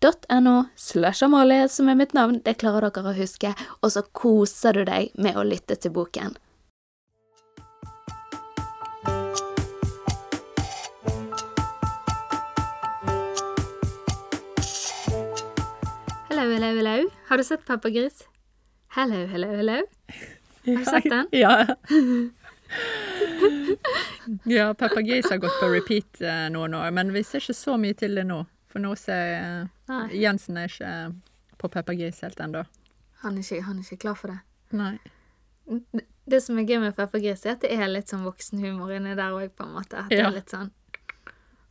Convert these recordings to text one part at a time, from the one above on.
n-e-x-t-o-r-y.no slash Amalie som er mitt navn. Det klarer dere å huske. Og så koser du deg med å lytte til boken. Hello, hello, hello. Har du sett Pappa Gris? Hello, hello, hello. Har du sett den? Ja. ja, Pappa Gris har gått på repeat eh, noen år, men vi ser ikke så mye til det nå. For nå ser eh, Jensen er ikke på Peppa Gris helt ennå. Han han er ikke klar for det. Nei. Det- Det som er gøy med Peppa Gris, er at det er litt sånn voksenhumor inni der òg, på en måte. At det Ja. er litt sånn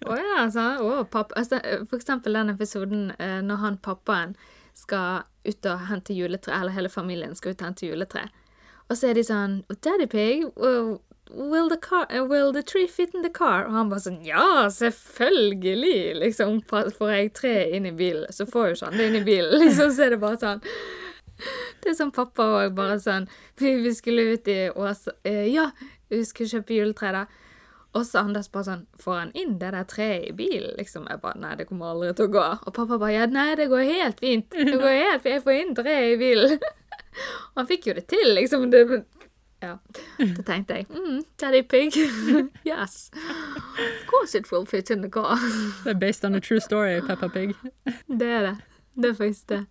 Å ja, sånn. Å, pappa. Altså, for eksempel den episoden eh, når han pappaen skal ut og hente juletre, eller hele familien skal ut og hente juletre. Og så er de sånn Daddy Pig, will, the car, uh, will the tree fit in the car? Og han bare sånn Ja, selvfølgelig! Liksom, får jeg tre inn i bilen, så får jo ikke han det inn i bilen. Liksom, så er det bare sånn det er sånn pappa òg, bare sånn vi skulle ut i Ås eh, Ja, vi skulle kjøpe juletre, da. Og så Anders bare sånn Får han inn det der treet i bilen? Liksom. Jeg bare Nei, det kommer aldri til å gå. Og pappa bare Ja, nei, det går helt fint. Det går helt fint. Jeg får inn treet i bilen. Og han fikk jo det til, liksom. Det, ja. Da tenkte jeg mm, Daddy Pig. yes. Of course it will fit in the car. Det er based on a true story, Peppa Pig. Det er det. Det er faktisk det.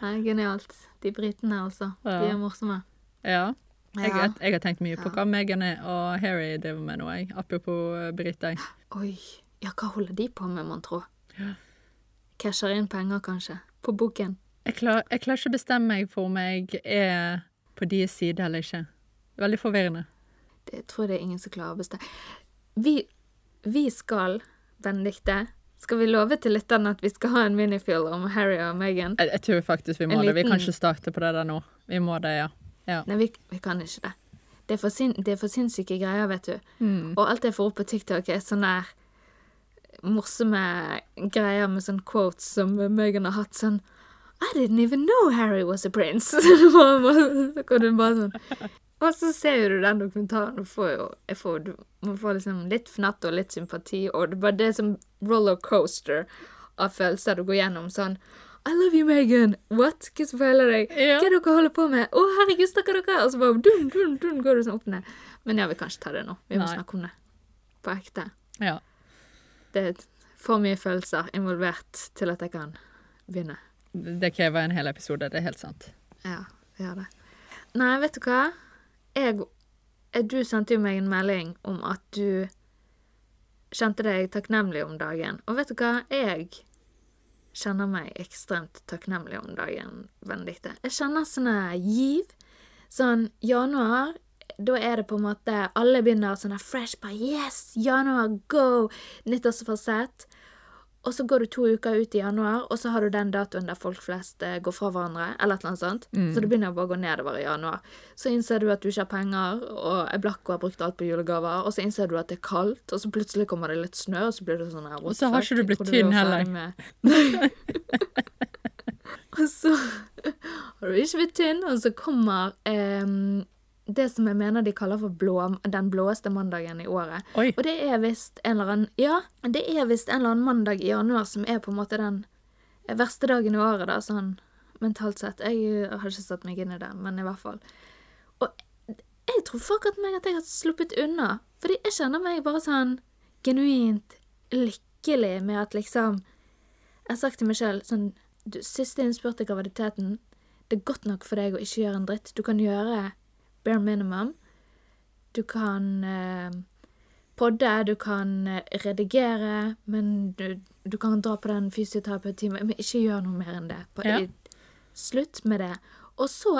Nei, genialt. De britene, altså. De er morsomme. Ja. Jeg, jeg, jeg har tenkt mye på hva Meghan og Harry driver med nå, jeg. Apropos eh, briter. Oi. Ja, hva holder de på med, mon tro? Ja. Casher inn penger, kanskje? På boken? Jeg, klar, jeg klarer ikke å bestemme meg for om jeg er på deres side eller ikke. Veldig forvirrende. Det tror jeg det er ingen som klarer å bestemme. Vi, vi skal, Benedicte Skal vi love til lytterne at vi skal ha en minifil om Harry og Meghan? Jeg, jeg tror faktisk vi må En det. Vi kan ikke starte på det der nå. Vi må det, ja. ja. Nei, vi, vi kan ikke det. Det er for, sin, det er for sinnssyke greier, vet du. Mm. Og alt jeg får opp på TikTok, er sånne der morsomme greier med sånne quotes som Meghan har hatt sånn I didn't even know Harry was a prince. så kan du bare sånn Og så ser du den dokumentaren og får jo får, du, Man får liksom litt fnatt og litt sympati, og det, bare det som rollercoaster av følelser du går gjennom sånn I love you, Megan! What? Hva som feiler deg? Ja. Hva er dere holder på med? Å, herregud, stakkar dere! Og så bare dun, dun, dun, går du sånn opp ned. Men ja, vi kan ikke ta det nå. Vi må Nei. snakke om det. På ekte. ja. Det er for mye følelser involvert til at jeg kan begynne. Det krever en hel episode, det er helt sant. Ja, det gjør det. Nei, vet du hva? Jeg eh, Du sendte jo meg en melding om at du kjente deg takknemlig om dagen. Og vet du hva? Jeg kjenner meg ekstremt takknemlig om dagen, Benedicte. Jeg kjenner sånne giv. Sånn januar, da er det på en måte Alle begynner sånn fresh by Yes! Januar, go! Nyttårsforsett. Og så går du to uker ut i januar, og så har du den datoen der folk flest eh, går fra hverandre. eller et eller annet sånt. Så det begynner bare å gå nedover i januar. Så innser du at du ikke har penger, og blakk og har brukt alt på julegaver. Og så innser du at det er kaldt, og så plutselig kommer det litt snø, og så blir du sånn her Og så har ikke du blitt tynn heller. og så har du ikke blitt tynn, og så kommer em, det som jeg mener de kaller for blå, den blåeste mandagen i året. Oi. Og det er visst en eller annen Ja, det er visst en eller annen mandag i januar som er på en måte den verste dagen i året, da, sånn mentalt sett. Jeg har ikke satt meg inn i det, men i hvert fall. Og jeg tror fuck meg at jeg har sluppet unna, fordi jeg kjenner meg bare sånn genuint lykkelig med at liksom Jeg har sagt til meg sjøl sånn du, Siste innspurt i graviditeten, det er godt nok for deg å ikke gjøre en dritt. Du kan gjøre bare minimum. Du kan eh, podde, du kan eh, redigere, men du, du kan dra på den fysioterapeutimen. men ikke gjør noe mer enn det. På, Ja. Slutt med det. Og så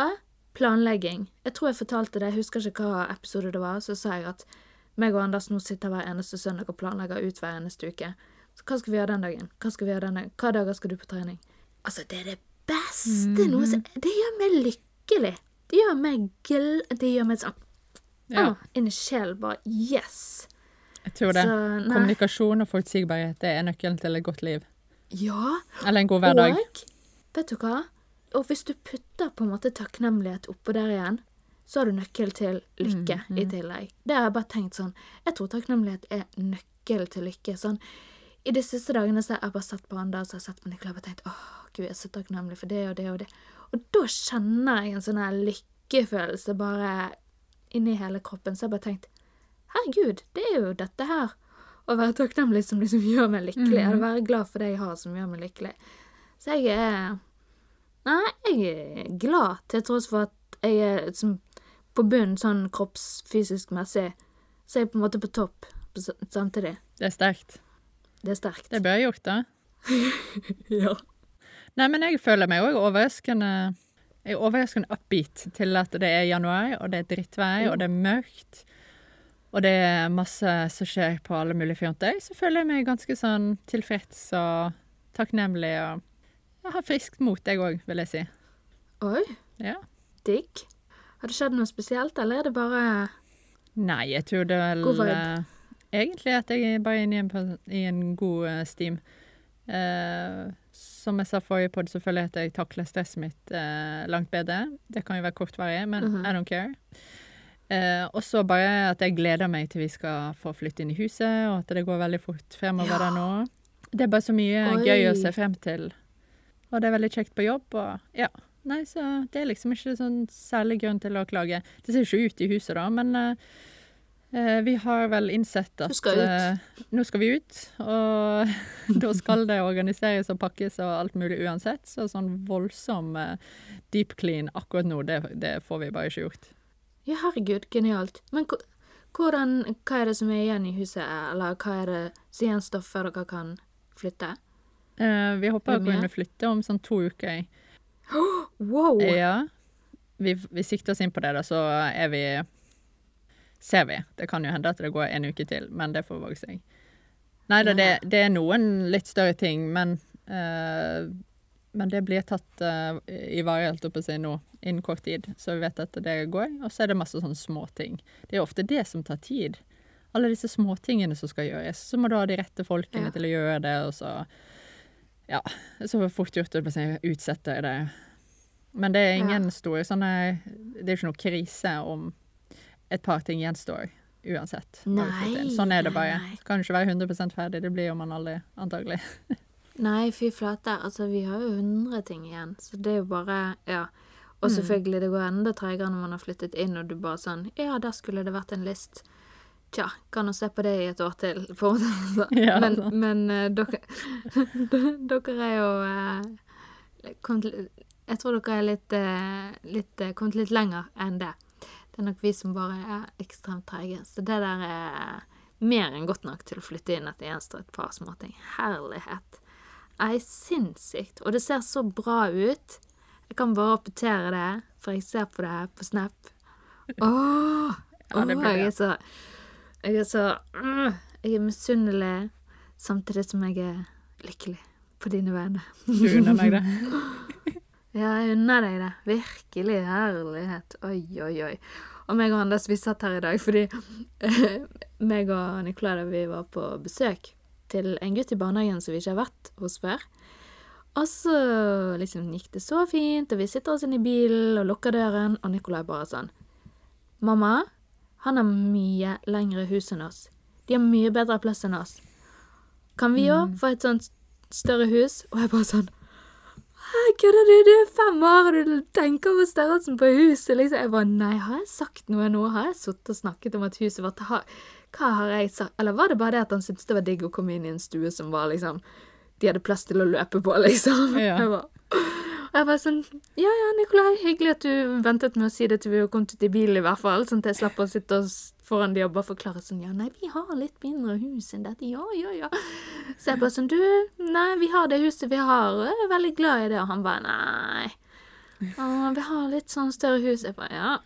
planlegging. Jeg tror jeg fortalte det, jeg husker ikke hva episode det var, så sa jeg at meg og Anders nå sitter hver eneste søndag og planlegger ut hver eneste uke. Så hva skal vi gjøre den dagen? Hva skal vi gjøre den dagen? Hva dager skal du på trening? Altså, det er det beste noe som Det gjør meg lykkelig. Det gjør meg gl... Det gjør meg sånn Ja, ah, Inni sjelen bare Yes! jeg tror det. Så. Kommunikasjon og forutsigbarhet det er nøkkelen til et godt liv. Ja. Eller en god hverdag. Og vet du hva? Og hvis du putter på en måte takknemlighet oppå der igjen, så har du nøkkel til lykke i tillegg. Det har jeg bare tenkt sånn. Jeg tror takknemlighet er nøkkel til lykke. Sånn, I de siste dagene så har jeg bare sett på andre og så har jeg sett på Nicolai og tenkt åh, gud, jeg er så takknemlig for det og det og det. Og da kjenner jeg en sånn her lykkefølelse bare inni hele kroppen. Så jeg bare tenkt herregud, det er jo dette her. Å være takknemlig som liksom gjør meg lykkelig. Eller være glad for det jeg har som gjør meg lykkelig. Så jeg er Nei, jeg er glad til tross for at jeg er liksom, på bunnen sånn kroppsfysisk messig. Så er jeg på en måte på topp samtidig. Det er sterkt. Det er sterkt. Det bør jeg gjort, da. Ja. Nei, men jeg føler meg òg overraskende Jeg er overraskende upbeat til at det er januar, og det er drittvær, og det er mørkt. Og det er masse som skjer på alle mulige fronter. Så føler jeg meg ganske sånn tilfreds og takknemlig og jeg har friskt mot, jeg òg, vil jeg si. Oi, Ja. digg. Har det skjedd noe spesielt, eller er det bare Nei, jeg tror det vel God vibe. egentlig at jeg er bare inne i en, i en god eh, steam. Eh, som jeg sa forrige podd, så føler jeg at jeg takler stresset mitt eh, langt bedre. Det kan jo være kortvarig, men Mhm. I don't care. Eh, og så bare at jeg gleder meg til vi skal få flytte inn i huset, og at det går veldig fort fremover Ja. der nå. Det er bare så mye Oi. gøy å se frem til. Og det er veldig kjekt på jobb, og ja. Nei, så det er liksom ikke sånn særlig grunn til å klage. Det ser jo ikke ut i huset, da, men eh, vi har vel innsett at skal ut. eh, nå skal vi ut, og da skal det organiseres og pakkes og alt mulig uansett. Så sånn voldsom eh, deep clean akkurat nå, det, det får vi bare ikke gjort. Ja, herregud, genialt. Men hvordan, hva er det som er igjen i huset, eller hva er det som gjenstår før dere kan flytte? Eh, vi håper Er å kunne flytte om sånn to uker. Wow! Ja. Vi, vi sikter oss inn på det, da, så er vi Ser vi. Det kan jo hende at det går en uke til, men det får våge seg. Nei da, det, det er noen litt større ting, men uh, Men det blir tatt uh, i vare, på å si, nå, innen kort tid, så vi vet at det går. Og så er det masse sånne småting. Det er ofte det som tar tid. Alle disse småtingene som skal gjøres. Så må du ha de rette folkene Ja. til å gjøre det, og så Ja. Så fort gjort å utsette det. Men det er ingen store sånne Det er ikke noe krise om et par ting gjenstår uansett. Nei, Sånn er det bare. nei. Kan ikke være 100% ferdig. Det blir jo man aldri, antagelig. Nei, fy flate. Altså, vi har jo 100 ting igjen, så det er jo bare Ja. Mm. Og selvfølgelig, det går enda tregere når man har flyttet inn, og du bare sånn Ja, der skulle det vært en list. Tja, kan nå se på det i et år til, måte. Ja, men men eh, dere Dere er jo eh, kommet, Jeg tror dere er litt, eh, litt kommet litt lenger enn det. Det er nok vi som bare er ekstremt treige. Så det der er mer enn godt nok til å flytte inn at det gjenstår et par småting. Herlighet. Ei, sinnssykt. Og det ser så bra ut. Jeg kan bare rapportere det, for jeg ser på det på Snap. Åh! Ja, det blir jeg er så Jeg er så mm, Jeg er misunnelig, samtidig som jeg er lykkelig på dine vegne. Du unner meg det. Ja, jeg unner deg det. Virkelig herlighet. Oi, oi, oi. Og meg og Anders, vi satt her i dag fordi meg og Nicolai vi var på besøk til en gutt i barnehagen som vi ikke har vært hos før. Og så liksom gikk det så fint, og vi sitter oss inn i bilen og lukker døren, og Nicolai bare sånn Mamma, han har mye lengre hus enn oss. De har mye bedre plass enn oss. Kan vi òg få et sånt større hus? Og jeg bare sånn Kødder du? Du er fem år, og du tenker over størrelsen på huset, liksom. Jeg bare Nei, har jeg sagt noe nå? Har jeg sittet og snakket om at huset vårt har Hva har jeg sagt? Eller var det bare det at han syntes det var digg å komme inn i en stue som var liksom De hadde plass til å løpe på, liksom. Ja. Jeg bare Og jeg bare sånn Ja ja, Nikolai, hyggelig at du ventet med å si det til vi kommet ut i bilen, i hvert fall. Sånn at jeg slapp å sitte og foran de og bare forklare sånn Ja, nei, vi har litt mindre hus enn dette. Ja, ja, ja. Så jeg bare sånn Du, nei, vi har det huset vi har, og jeg er veldig glad i det. Og han bare Nei. Å, vi har litt sånn større hus. Jeg bare Ja.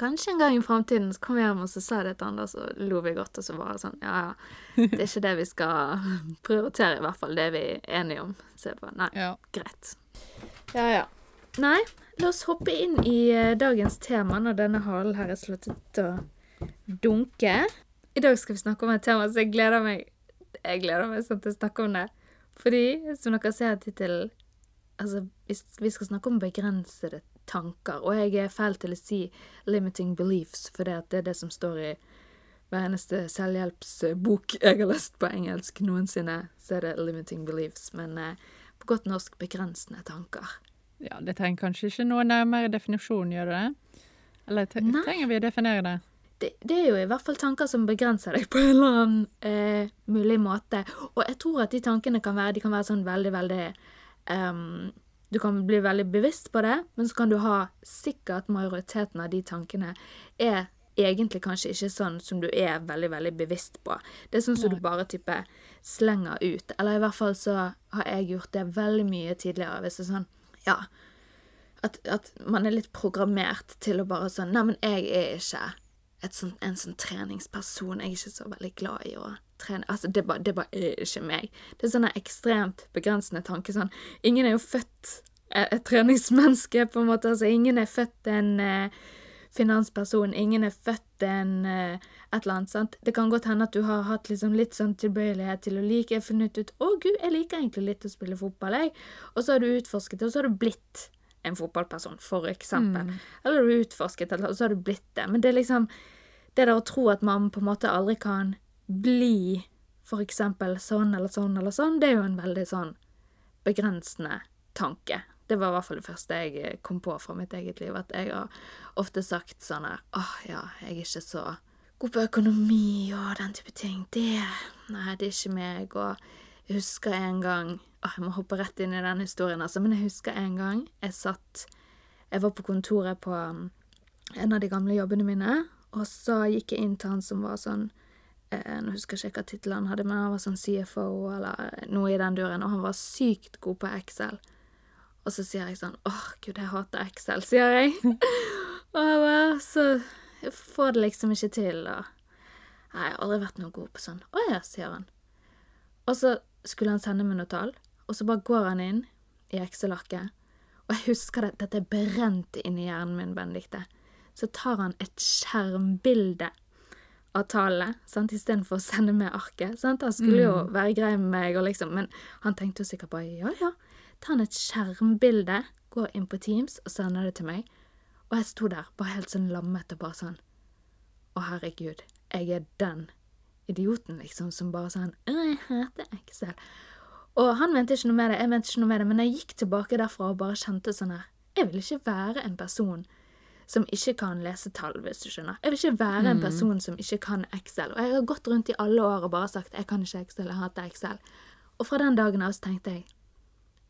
Kanskje en gang i framtiden så kom vi hjem og så sa det til og så lo vi godt, og så bare sånn Ja, ja. Det er ikke det vi skal prioritere, i hvert fall. Det er vi enige om. Så jeg bare Nei, Ja. greit. Ja, ja. Nei, la oss hoppe inn i eh, dagens tema når denne halen her er sluttet å dunke. I dag skal vi snakke om et tema, så jeg gleder meg Jeg gleder meg sånn til å snakke om det. Fordi, som dere ser i tittelen Altså, vi, skal snakke om begrensede tanker. Og jeg er feil til å si 'limiting beliefs', for det er det som står i hver eneste selvhjelpsbok jeg har lest på engelsk noensinne, så er det 'limiting beliefs'. Men eh, på godt norsk begrensende tanker. ja, det trenger kanskje ikke noe nærmere definisjon, gjør det det? Eller tre Nei. trenger vi å definere det? det, det er jo i hvert fall tanker som begrenser deg på en eller annen eh, mulig måte. Og jeg tror at de tankene kan være, de kan være sånn veldig, veldig um, Du kan bli veldig bevisst på det, men så kan du ha sikkert majoriteten av de tankene er egentlig kanskje ikke sånn som du er veldig, veldig bevisst på. Det er sånn som du bare type slenger ut. Eller i hvert fall så har jeg gjort det veldig mye tidligere. Hvis det er sånn Ja. At, at man er litt programmert til å bare sånn Nei, men jeg er ikke sånt, en sånn treningsperson. Jeg er ikke så veldig glad i å trene. Altså, det bare, det bare er ikke meg. Det er sånn ekstremt begrensende tanke. Sånn, ingen er jo født eh, et treningsmenneske, på en måte. Altså, ingen er født en eh, finansperson. Ingen er født en eh, et eller annet. sant? Det kan godt hende at du har hatt liksom litt sånn tilbøyelighet til å like. Funnet ut 'Å, gud, jeg liker egentlig litt å spille fotball', jeg. Og så har du utforsket det, og så har du blitt en fotballperson, for eksempel. Eller du har utforsket det, og så har du blitt det. Men det er liksom det der å tro at man på en måte aldri kan bli for eksempel sånn eller sånn eller sånn, det er jo en veldig sånn begrensende tanke. Det var i hvert fall det første jeg eh, kom på fra mitt eget liv, at jeg har ofte sagt sånn her åh, ja, jeg er ikke så god på økonomi og den type ting. Det Nei, det er ikke meg. Og jeg husker en gang åh, Jeg må hoppe rett inn i den historien, altså, men jeg husker en gang jeg satt Jeg var på kontoret på um, en av de gamle jobbene mine, og så gikk jeg inn til han som var sånn eh, Nå husker jeg ikke hva tittelen han hadde, men han var sånn CFO eller noe i den duren, og han var sykt god på Excel. Og så sier jeg sånn åh, gud, jeg hater Excel, sier jeg. og jeg bare, så får det liksom ikke til, og Nei, jeg har aldri vært noe god på sånn. Å ja, sier han. Og så skulle han sende meg noe tall, og så bare går han inn i Excel-arket. Og jeg husker det, dette er brent inn i hjernen min, Benedicte. Så tar han et skjermbilde av tallene, istedenfor å sende med arket. Sant? Han skulle jo være grei med meg, og liksom, men han tenkte jo sikkert bare ja, ja. Tar han et skjermbilde, går inn på Teams og sender det til meg. Og jeg sto der bare helt sånn lammet og bare sånn Å, herregud, jeg er den idioten, liksom, som bare sånn «Å, Jeg hater Excel. Og han mente ikke noe med det, jeg mente ikke noe med det, men jeg gikk tilbake derfra og bare kjente sånn her Jeg vil ikke være en person som ikke kan lese tall, hvis du skjønner. Jeg vil ikke være en person som ikke kan Excel. Og jeg har gått rundt i alle år og bare sagt jeg kan ikke Excel, jeg hater Excel. Og fra den dagen av så tenkte jeg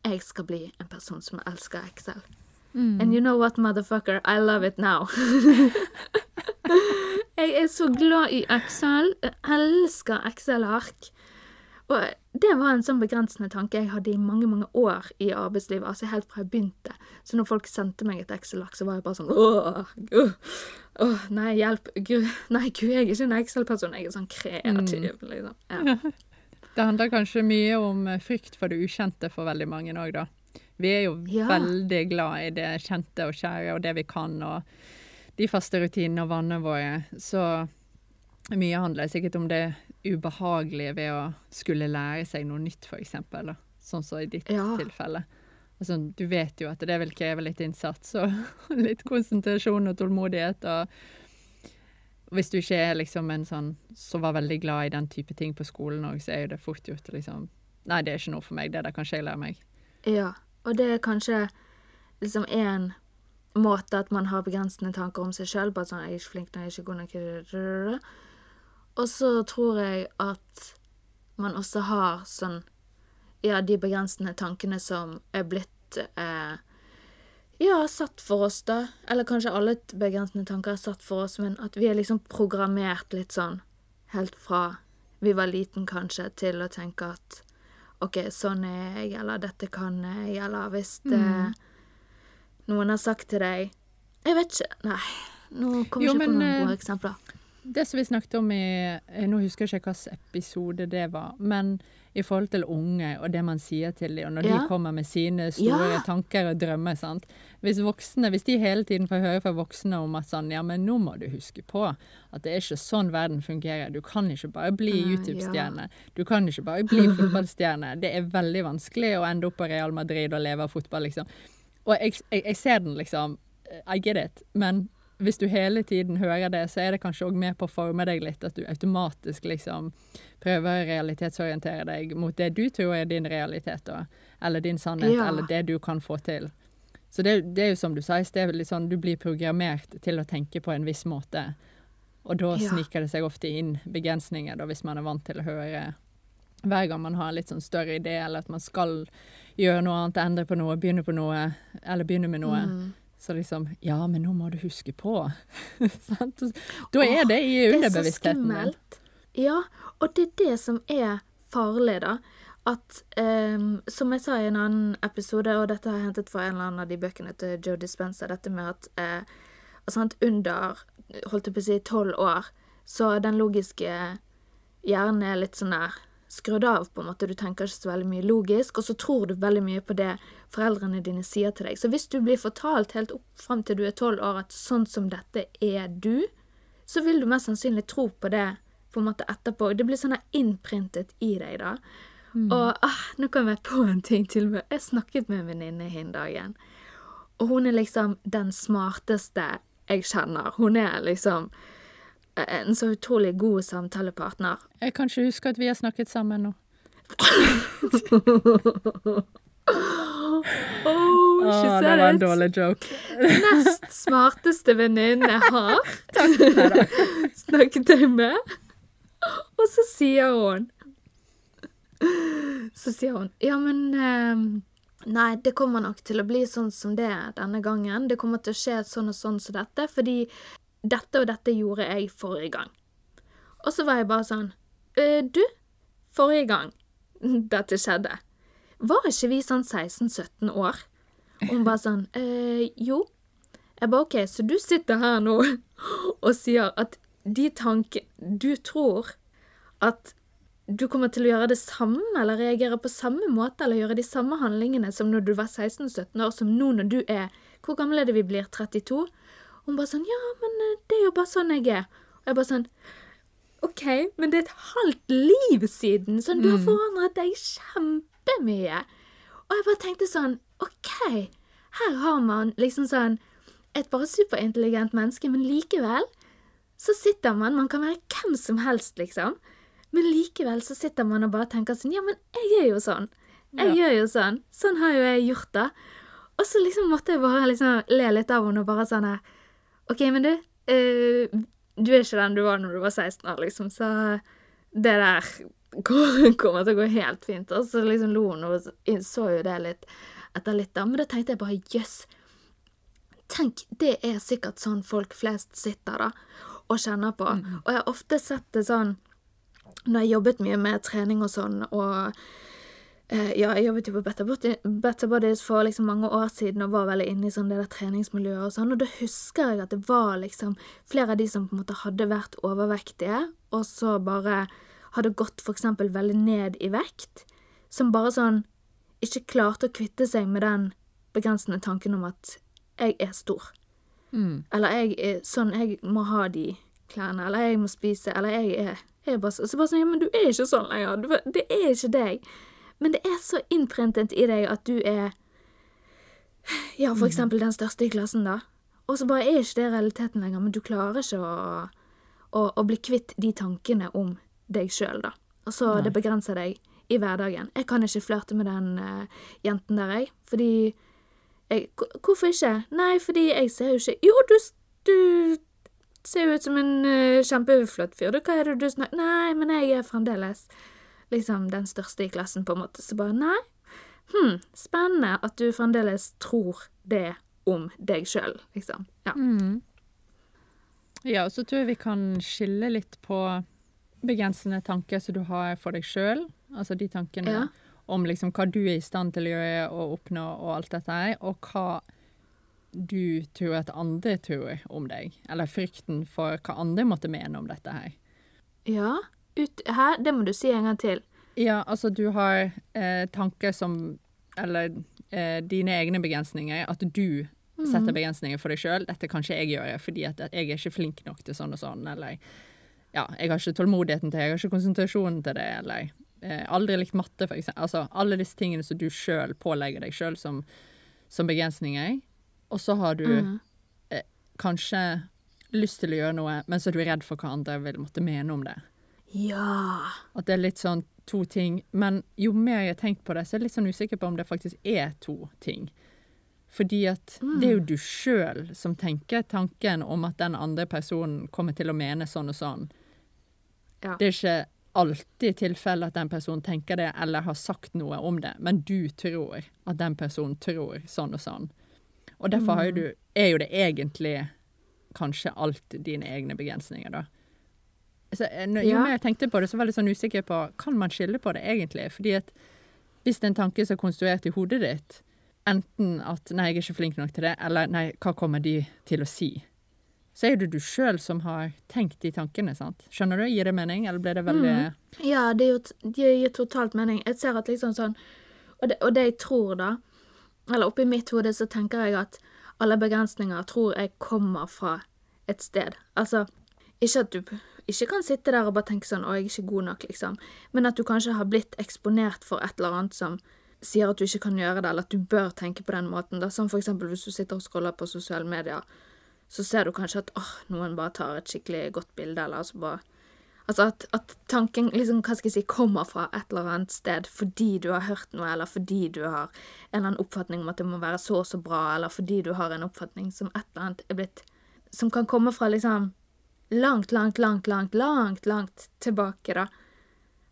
jeg skal bli en person som elsker Excel. And you know what, motherfucker, I love it now. jeg er så glad i Excel. Jeg elsker Excel-ark. Og det var en sånn begrensende tanke jeg hadde i mange mange år i arbeidslivet. altså helt fra jeg begynte. Så når folk sendte meg et Excel-ark, så var jeg bare sånn åh, åh, nei, hjelp. Gud, nei, gud, jeg er ikke en Excel-person. Jeg er sånn kreativ, liksom. Ja. Det handler kanskje mye om eh, frykt for det ukjente for veldig mange òg, da. Vi er jo Ja. veldig glad i det kjente og kjære og det vi kan, og de faste rutinene og vannene våre. Så mye handler sikkert om det ubehagelige ved å skulle lære seg noe nytt, eksempel. Sånn som i ditt Ja. tilfelle. Altså, du vet jo at det vil kreve litt innsats og litt konsentrasjon og tålmodighet. og hvis du ikke er liksom en sånn som var veldig glad i den type ting på skolen òg, så er jo det fort gjort liksom Nei, det er ikke noe for meg. Det der kan ikke jeg lære meg. Ja, og det er kanskje liksom en måte at man har begrensende tanker om seg sjøl. Bare sånn 'Jeg er ikke flink når jeg er ikke god nok'. Og så tror jeg at man også har sånn Ja, de begrensende tankene som er blitt er ja, satt for oss, da. Eller kanskje alle begrensende tanker er satt for oss, men at vi er liksom programmert litt sånn helt fra vi var liten, kanskje, til å tenke at OK, sånn er jeg, eller dette kan jeg, eller hvis det, noen har sagt til deg Jeg vet ikke. Nei, nå kommer Jo, ikke ikke på noen eh, gode eksempler. Det som vi snakket om i eh, Nå husker jeg ikke hvilken episode det var, men i forhold til unge og det man sier til dem, og når Ja. de kommer med sine store Ja. tanker og drømmer, sant. Hvis voksne, hvis de hele tiden får høre fra voksne om at sånn, ja, men nå må du huske på at det er ikke sånn verden fungerer. Du kan ikke bare bli Ah, YouTube-stjerne. Du kan ikke bare bli fotballstjerne. Det er veldig vanskelig å ende opp på Real Madrid og leve av fotball, liksom. Og jeg, jeg, jeg ser den, liksom. I get it. Men hvis du hele tiden hører det, så er det kanskje òg med på å forme deg litt. At du automatisk liksom prøver å realitetsorientere deg mot det du tror er din realitet, da. Eller din sannhet, Ja. eller det du kan få til. Så det, det er jo som du sa i sted, sånn du blir programmert til å tenke på en viss måte. Og da Ja. sniker det seg ofte inn begrensninger, da, hvis man er vant til å høre hver gang man har en litt sånn større idé, eller at man skal gjøre noe annet, endre på noe, begynne på noe, eller begynne med noe. Mm. Så liksom Ja, men nå må du huske på. Da er det i underbevisstheten. Det er så skummelt. Ja, og det er det som er farlig, da. At um, Som jeg sa i en annen episode, og dette har jeg hentet fra en eller annen av de bøkene til Joe Dispenza, dette med at uh, sant, under holdt jeg på å si tolv år, så den logiske hjernen er litt sånn der skrudd av, på en måte. Du tenker ikke så veldig mye logisk, og så tror du veldig mye på det foreldrene dine sier til deg. Så hvis du blir fortalt helt opp fram til du er tolv år at sånn som dette er du, så vil du mest sannsynlig tro på det på en måte etterpå. Det blir sånn innprintet i deg, da. Og ah, nå kom jeg på en ting til Meg. Jeg snakket med en venninne hin dagen, og hun er liksom den smarteste jeg kjenner. Hun er liksom en så utrolig god samtalepartner. Jeg kan ikke huske at vi har snakket sammen nå. Oh, Å, she det var en dårlig joke. Nest smarteste venninne jeg har. Snakket jeg med. Og så sier hun Så sier hun Ja, men ehm, Nei, det kommer nok til å bli sånn som det denne gangen. Det kommer til å skje sånn og sånn som dette, fordi dette og dette gjorde jeg forrige gang. Og så var jeg bare sånn «Øh, Du, forrige gang dette skjedde, var ikke vi sånn 16-17 år? Og hun bare sånn «Øh, Jo. Jeg bare OK, så du sitter her nå og sier at de tankene Du tror at du kommer til å gjøre det samme, eller reagere på samme måte, eller gjøre de samme handlingene som når du var 16-17 år, som nå når du er Hvor gammel er det vi blir? 32? Hun bare sånn Ja, men eh, det er jo bare sånn jeg er. Og jeg bare sånn OK, men det er et halvt liv siden, Sånn, du har forandret deg kjempemye. Og jeg bare tenkte sånn OK, her har man liksom sånn et bare superintelligent menneske, men likevel så sitter man Man kan være hvem som helst, liksom. Men likevel så sitter man og bare tenker sånn Ja, men jeg er jo sånn. Jeg Ja. gjør jo sånn. Sånn har jo jeg gjort det. Og så liksom måtte jeg bare liksom le litt av henne og bare sånn her OK, men du. uh, du er ikke den du var når du var 16 år, liksom, så det der kommer til å gå helt fint. Og så liksom lo hun og så jo det litt etter litt, da. Men da tenkte jeg bare jøss. Tenk, det er sikkert sånn folk flest sitter da og kjenner på. Og jeg har ofte sett det sånn når jeg jobbet mye med trening og sånn, og ja, jeg jobbet jo på Better, Body, Better Bodies for liksom mange år siden og var veldig inne i sånn det der treningsmiljøet og sånn, og da husker jeg at det var liksom flere av de som på en måte hadde vært overvektige, og så bare hadde gått for eksempel veldig ned i vekt, som bare sånn ikke klarte å kvitte seg med den begrensende tanken om at jeg er stor. Mm. Eller jeg er sånn, jeg må ha de klærne, eller jeg må spise, eller jeg er, jeg er bare sånn. så bare sånn, ja, men du er ikke sånn lenger, du, det er ikke deg. Men det er så innprintet i deg at du er, ja, for eksempel den største i klassen da. Og så bare er ikke det realiteten lenger, men du klarer ikke å, å, å bli kvitt de tankene om deg selv da. Og så Nei. det begrenser deg i hverdagen. Jeg kan ikke flørte med den uh, jenten der, jeg, fordi jeg, Hvorfor ikke? Nei, fordi jeg ser jo ikke Jo, du, du ser jo ut som en uh, kjempeflott fyr. Du, Hva er det du snakker Nei, men jeg er fremdeles liksom den største i klassen, på en måte. Så bare nei. Hm, spennende at du fremdeles tror det om deg sjøl, liksom. Ja. Mm. Ja, og så tror jeg vi kan skille litt på begrensende tanker som du har for deg sjøl, altså de tankene Ja. om liksom hva du er i stand til å gjøre og oppnå og alt dette her, og hva du tror at andre tror om deg, eller frykten for hva andre måtte mene om dette her. ja. Ut, hæ? Det må du si en gang til. Ja, altså du har eh, tanker som Eller eh, dine egne begrensninger. At du setter begrensninger for deg sjøl. 'Dette kan ikke jeg gjøre fordi at jeg er ikke flink nok til sånn og sånn', eller ja, 'jeg har ikke tålmodigheten til det, jeg har ikke konsentrasjonen til det', eller eh, 'aldri likt matte', for eksempel. Altså alle disse tingene som du sjøl pålegger deg sjøl som, som begrensninger. Og så har du mm. kanskje lyst til å gjøre noe, men så er du redd for hva andre vil måtte mene om det. Ja. At det er litt sånn to ting. Men jo mer jeg har tenkt på det, så er jeg litt sånn usikker på om det faktisk er to ting. Fordi at det er jo du sjøl som tenker tanken om at den andre personen kommer til å mene sånn og sånn. Ja. Det er ikke alltid tilfellet at den personen tenker det eller har sagt noe om det, men du tror at den personen tror sånn og sånn. Og derfor har jo du, er jo det egentlig kanskje alt dine egne begrensninger, da. Så, eh, når- jo Ja. mer jeg tenkte på det, så var jeg litt sånn usikker på kan man skille på det egentlig. Fordi at hvis det er en tanke som er konstruert i hodet ditt, enten at 'nei, jeg er ikke flink nok til det', eller 'nei, hva kommer de til å si', så er det du sjøl som har tenkt de tankene, sant? Skjønner du? Gir det mening, eller blir det veldig Ja, det, gir, det gir totalt mening. Jeg ser at liksom sånn Og det, og det jeg tror, da Eller oppi mitt hode så tenker jeg at alle begrensninger tror jeg kommer fra et sted. Altså, ikke at du ikke kan sitte der og bare tenke sånn 'Å, jeg er ikke god nok', liksom. Men at du kanskje har blitt eksponert for et eller annet som sier at du ikke kan gjøre det, eller at du bør tenke på den måten. Da. Som eksempel hvis du sitter og scroller på sosiale medier, så ser du kanskje at åh, noen bare tar et skikkelig godt bilde, eller altså bare Altså at, at tanken liksom, hva skal jeg si, kommer fra et eller annet sted fordi du har hørt noe, eller fordi du har en eller annen oppfatning om at det må være så og så bra, eller fordi du har en oppfatning som et eller annet er blitt Som kan komme fra liksom langt, langt, langt, langt, langt, langt tilbake, da.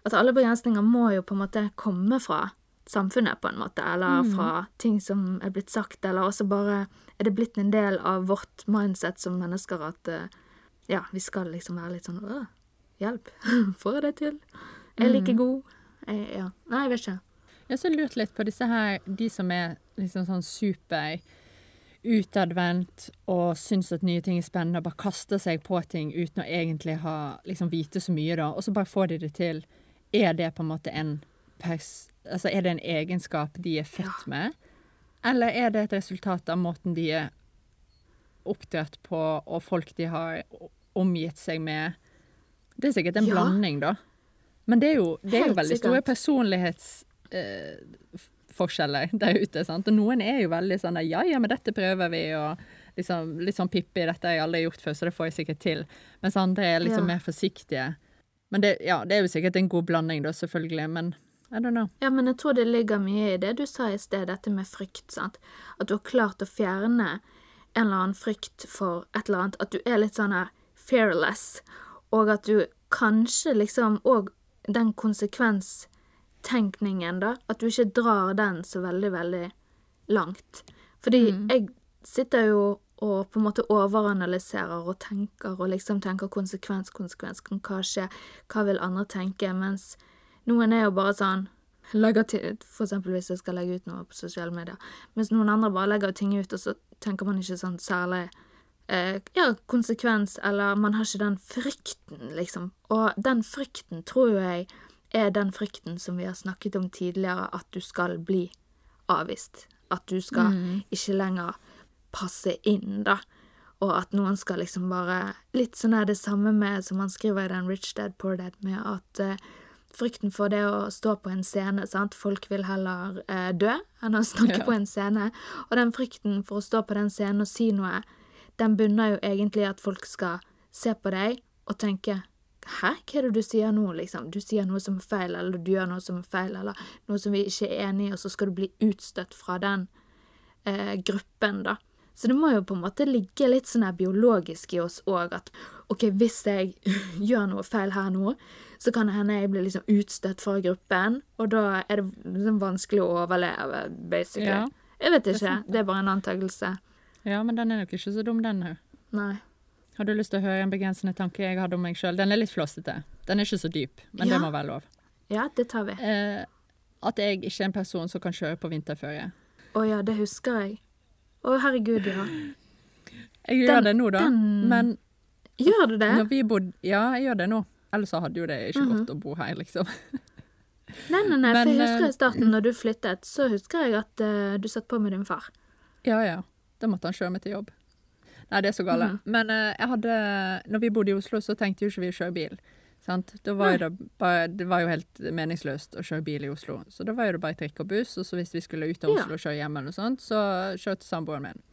At alle begrensninger må jo på en måte komme fra samfunnet, på en måte, eller fra ting som er blitt sagt, eller også bare er det blitt en del av vårt mindset som mennesker at eh, ja, vi skal liksom være litt sånn Åh, hjelp, får jeg det til? Er jeg like god? Jeg, ja. Nei, jeg vet ikke. Jeg har så lurt litt på disse her, de som er liksom sånn super utadvendt og syns at nye ting er spennende, og bare kaster seg på ting uten å egentlig ha, liksom vite så mye, da, og så bare får de det til. Er det på en måte en pers... Altså, er det en egenskap de er født med? Eller er det et resultat av måten de er oppdratt på, og folk de har omgitt seg med? Det er sikkert en Ja. blanding, da. Men det er jo, det er jo veldig store sikkert. Personlighetsforskjeller der ute. sant? Og noen er jo veldig sånn der, ja, ja, men dette prøver vi, og liksom, litt sånn Pippi, dette har jeg aldri gjort før, så det får jeg sikkert til. Mens andre er liksom Ja. mer forsiktige. Men det, ja, det er jo sikkert en god blanding, da, selvfølgelig, men I don't know. Ja, men jeg tror det ligger mye i det du sa i sted, dette med frykt, sant. At du har klart å fjerne en eller annen frykt for et eller annet. At du er litt sånn her fearless, og at du kanskje liksom Og den konsekvenstenkningen, da. At du ikke drar den så veldig, veldig langt. Fordi jeg sitter jo og på en måte overanalyserer og tenker og liksom tenker konsekvens, konsekvens, kan hva skje, hva vil andre tenke, mens noen er jo bare sånn legger til, For eksempel hvis jeg skal legge ut noe på sosiale medier. Mens noen andre bare legger ting ut, og så tenker man ikke sånn særlig eh, ja, konsekvens, eller man har ikke den frykten, liksom. Og den frykten tror jo jeg er den frykten som vi har snakket om tidligere, at du skal bli avvist. At du skal ikke lenger passe inn, da. Og at noen skal liksom bare Litt sånn er det samme med som han skriver i den Rich Dad Poor Dad, med at uh, frykten for det å stå på en scene, sant. Folk vil heller uh, dø enn å snakke Ja. på en scene. Og den frykten for å stå på den scenen og si noe, den bunner jo egentlig i at folk skal se på deg og tenke Hæ, hva er det du sier nå, liksom? Du sier noe som er feil, eller du gjør noe som er feil, eller noe som vi ikke er enig i, og så skal du bli utstøtt fra den eh, gruppen, da. Så det må jo på en måte ligge litt sånn biologisk i oss òg at OK, hvis jeg gjør noe feil her nå, så kan det hende jeg blir liksom utstøtt fra gruppen, og da er det liksom vanskelig å overleve, basically. Ja, jeg vet det er ikke. Det er bare en antakelse. Ja, men den er nok ikke så dum, den òg. Nei. Har du lyst til å høre en begrensende tanke jeg hadde om meg sjøl? Den er litt flåsete. Den er ikke så dyp, men Ja. det må være lov. Ja, det tar vi. Eh, at jeg ikke er en person som kan kjøre på vinterføre. Å ja, det husker jeg. Å herregud, ja. Jeg Den- gjør det nå, da. den- Men Gjør du det? bodde Ja, jeg gjør det nå. Ellers så hadde jo det ikke Mhm. gått å bo her, liksom. Nei, nei, nei, Men, for jeg husker eh, i starten når du flyttet, så husker jeg at uh, du satt på med din far. Ja, ja. Da måtte han kjøre meg til jobb. Nei, det er så gale. Mm. Men uh, jeg hadde Når vi bodde i Oslo, så tenkte jo ikke vi å kjøre bil. Sant? Da var det, bare, det var jo helt meningsløst å kjøre bil i Oslo. Så da var jo det bare trikk og buss, og så hvis vi skulle ut av. Oslo og kjøre hjem, eller noe sånt, så kjørte samboeren min.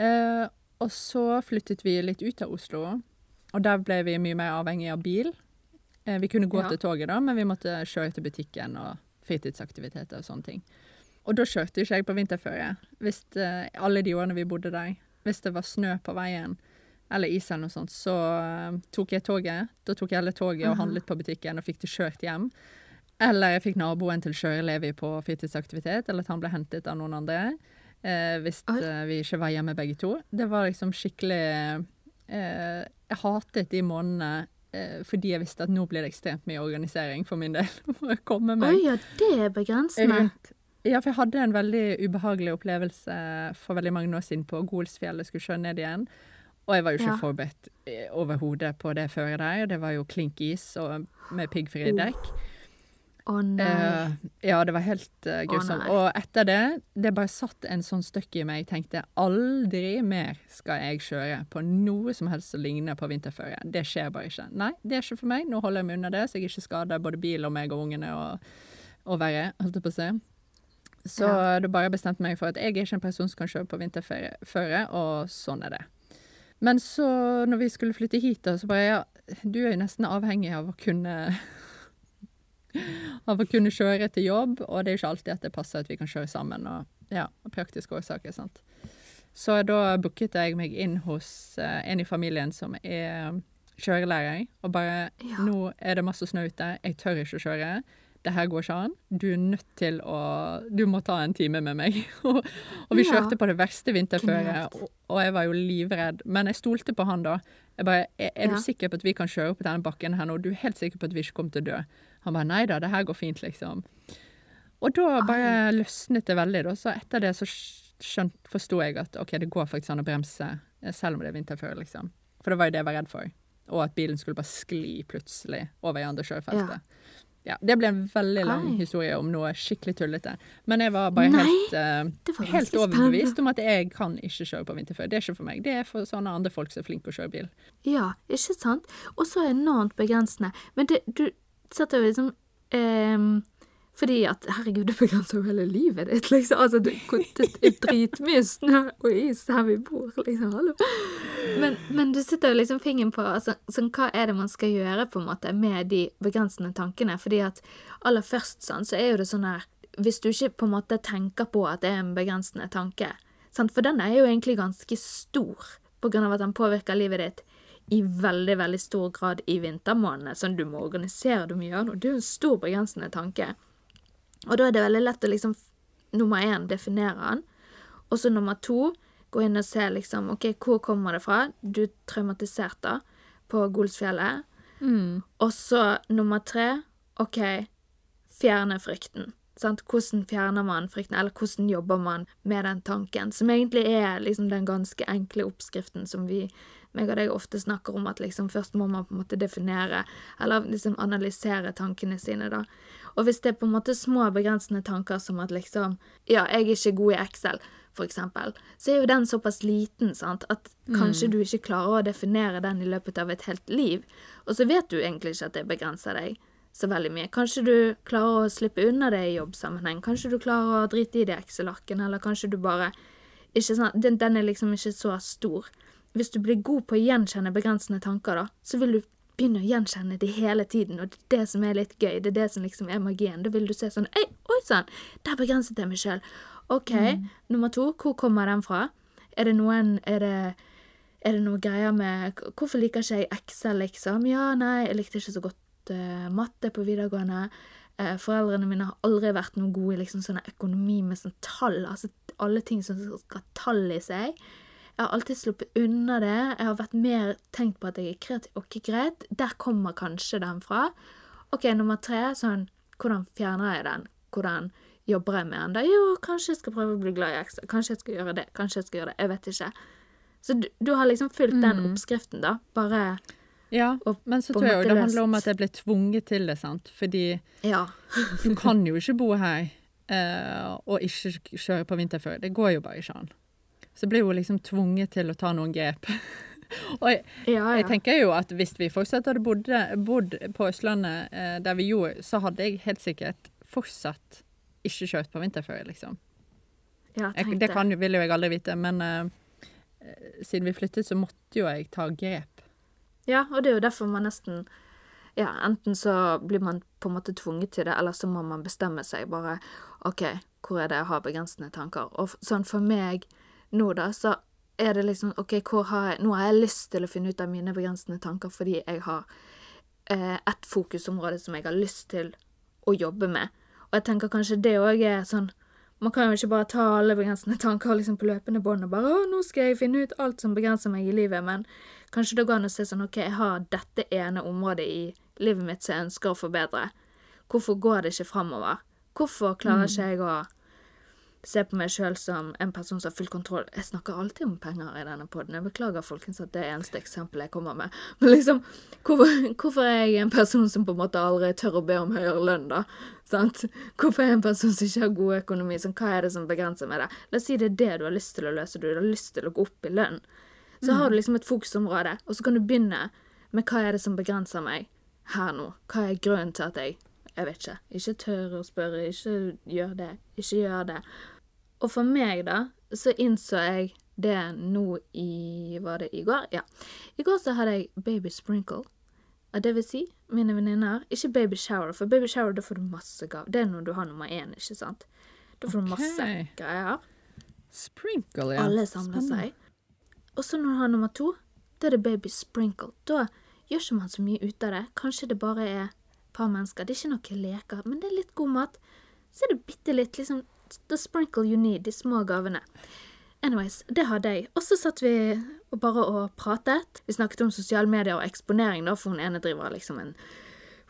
Uh, og så flyttet vi litt ut av Oslo, og der ble vi mye mer avhengig av bil. Uh, vi kunne gå Ja. til toget, da, men vi måtte kjøre til butikken og fritidsaktiviteter og sånne ting. Og da kjørte ikke jeg på vinterføre. Hvis uh, alle de årene vi bodde der. Hvis det var snø på veien, eller is eller noe sånt, så eh, tok jeg toget. Da tok jeg hele toget og handlet på butikken og fikk det kjørt hjem. Eller jeg fikk naboen til å kjøre Levi på fritidsaktivitet, eller at han ble hentet av noen andre. Eh, hvis eh, vi ikke var hjemme begge to. Det var liksom skikkelig eh, Jeg hatet de månedene eh, fordi jeg visste at nå blir det ekstremt mye organisering for min del. For å komme meg Oi, ja, det er begrensende. rundt. Ja, for jeg hadde en veldig ubehagelig opplevelse for veldig mange år siden på Golsfjellet, skulle kjøre ned igjen. Og jeg var jo ikke Ja. forberedt eh, overhodet på det føret der. Det var jo klink is og med piggfrie Oh, dekk. Å nei. Uh, ja, det var helt uh, grusomt. Oh, og etter det, det bare satt en sånn støkk i meg. Jeg tenkte aldri mer skal jeg kjøre på noe som helst som ligner på vinterføre. Det skjer bare ikke. Nei, det er ikke for meg. Nå holder jeg meg unna det, så jeg ikke skader både bil og meg og ungene og, og verre, holdt jeg på å si. Så Ja. da bare bestemte jeg meg for at jeg er ikke en person som kan kjøre på vinterføre, og sånn er det. Men så, når vi skulle flytte hit, da, så bare ja, du er jo nesten avhengig av å kunne av å kunne kjøre til jobb, og det er jo ikke alltid at det passer at vi kan kjøre sammen, og ja, praktiske årsaker, sant. Så da booket jeg meg inn hos uh, en i familien som er kjørelærer, og bare Ja. nå er det masse snø ute, jeg tør ikke å kjøre. Det her går ikke an. Du er nødt til å Du må ta en time med meg. og vi kjørte på det verste vinterføret, og, og jeg var jo livredd. Men jeg stolte på han da. Jeg bare Er, er Ja. du sikker på at vi kan kjøre opp denne bakken her nå? Du er helt sikker på at vi ikke kommer til å dø? Han bare nei da, det her går fint, liksom. Og da bare løsnet det veldig, da. Så etter det så skjønt, forsto jeg at OK, det går faktisk an å bremse, eh, selv om det er vinterføre, liksom. For det var jo det jeg var redd for. Og at bilen skulle bare skli plutselig over i andre kjørefeltet. Ja. Det ble en veldig lang Ai. historie om noe skikkelig tullete. Men jeg var bare Nei, helt, uh, var helt overbevist om at jeg kan ikke kjøre på vinterføre. Det er ikke for meg. Det er for sånne andre folk som er flinke å kjøre bil. Ja, ikke sant? Og så enormt begrensende. Men det, du setter jo liksom ehm, Fordi at herregud, det begrenser jo hele livet ditt, liksom. Altså, det, er dritmye snø og is her vi bor, liksom. Hallo. Men, men du sitter jo liksom fingeren på altså, sånn, hva er det man skal gjøre på en måte med de begrensende tankene. Fordi at aller først sånn, så er jo det sånn her Hvis du ikke på en måte tenker på at det er en begrensende tanke, sant? for den er jo egentlig ganske stor på grunn av at den påvirker livet ditt i veldig, veldig stor grad i vintermånedene. Sånn du må organisere, du må gjøre noe. Det er jo en stor begrensende tanke. Og da er det veldig lett å liksom nummer én definere den, og så nummer to gå inn og se liksom OK, hvor kommer det fra? Du er traumatisert da på Golsfjellet. Og så nummer tre OK, fjerne frykten. Sant? Hvordan fjerner man frykten, eller hvordan jobber man med den tanken? Som egentlig er liksom den ganske enkle oppskriften som vi meg og deg ofte snakker om, at liksom først må man på en måte definere, eller liksom analysere tankene sine, da. Og hvis det er på en måte små begrensende tanker som at liksom Ja, jeg er ikke god i Excel, for eksempel, så er jo den såpass liten, sant, at kanskje du ikke klarer å definere den i løpet av et helt liv. Og så vet du egentlig ikke at det begrenser deg så veldig mye. Kanskje du klarer å slippe unna det i jobbsammenheng. Kanskje du klarer å drite i det Excel-arkene, eller kanskje du bare ikke sånn, den, den er liksom ikke så stor. Hvis du blir god på å gjenkjenne begrensende tanker, da, så vil du begynne å gjenkjenne de hele tiden, og det er det som er litt gøy. Det er det som liksom er magien. Da vil du se sånn Ei, oi sann, der begrenset jeg meg sjøl. OK, nummer to, hvor kommer den fra? Er det noen Er det, er det noe greier med Hvorfor liker ikke jeg Excel, liksom? Ja, nei, jeg likte ikke så godt matte på videregående. Uh, foreldrene mine har aldri vært noe gode i liksom sånne økonomi med sånn tall, altså alle ting som skal ha tall i seg. Jeg har alltid sluppet unna det. Jeg har vært mer tenkt på at jeg er kreativ. Ok, greit, der kommer kanskje den fra. Ok, nummer tre, sånn, hvordan fjerner jeg den? Hvordan jobber jeg med den? Da, jo, kanskje jeg skal prøve å bli glad i ekstra. Kanskje jeg skal gjøre det. Kanskje jeg skal gjøre det. Jeg vet ikke. Så du, du har liksom fulgt den Mm. oppskriften, da. Bare Ja, men så tror jeg det handler om at jeg ble tvunget til det, sant. Fordi Ja. du kan jo ikke bo her eh, og ikke kjøre på vinterføre. Det går jo bare ikke an. Så blir ble jo liksom tvunget til å ta noen grep. og jeg, Ja, jeg tenker jo at hvis vi fortsatt hadde bodd, bodd på Østlandet eh, der vi gjorde, så hadde jeg helt sikkert fortsatt ikke kjørt på vinterføre, liksom. ja Jeg, det kan, vil jo jeg aldri vite, men eh, siden vi flyttet, så måtte jo jeg ta grep. Ja, og det er jo derfor man nesten Ja, enten så blir man på en måte tvunget til det, eller så må man bestemme seg bare OK, hvor er det jeg har begrensende tanker? Og sånn for meg nå, da, så er det liksom OK, hvor har jeg Nå har jeg lyst til å finne ut av mine begrensende tanker fordi jeg har eh, et fokusområde som jeg har lyst til å jobbe med. Og jeg tenker kanskje det òg er sånn Man kan jo ikke bare ta alle begrensende tanker liksom på løpende bånd og bare 'Å, nå skal jeg finne ut alt som begrenser meg i livet', men kanskje det går an å se sånn 'OK, jeg har dette ene området i livet mitt som jeg ønsker å forbedre'. Hvorfor går det ikke framover? Hvorfor klarer ikke jeg å se på meg sjøl som en person som har full kontroll. Jeg snakker alltid om penger i denne poden. Jeg beklager, folkens, at det er eneste eksempelet jeg kommer med. Men liksom, hvorfor, hvorfor er jeg en person som på en måte aldri tør å be om høyere lønn, da? Sant? Hvorfor er jeg en person som ikke har god økonomi? Sånn, hva er det som begrenser meg det? La oss si det er det du har lyst til å løse, du har lyst til å gå opp i lønn. Så har du liksom et fokusområde, og så kan du begynne med hva er det som begrenser meg her nå? Hva er grunnen til at jeg jeg vet ikke. Ikke tør å spørre, ikke gjør det, ikke gjør det. Og for meg, da, så innså jeg det nå i Var det i går? Ja. I går så hadde jeg baby sprinkle. Det vil si, mine venninner Ikke baby shower, for baby shower da får du masse gav. Det er når du har nummer én, ikke sant? Da får du masse Ok. greier. Sprinkle, ja. Alle samler seg. Og så når du har nummer to, da er det baby sprinkle. Da gjør ikke man så mye ut av det. Kanskje det bare er et par mennesker. Det er ikke noe leker, men det er litt god mat. Så er det bitte litt liksom the sprinkle you need, de små gavene. Anyways, det hadde jeg. Og så satt vi og bare og pratet. Vi snakket om sosiale medier og eksponering, da, for hun ene driver liksom en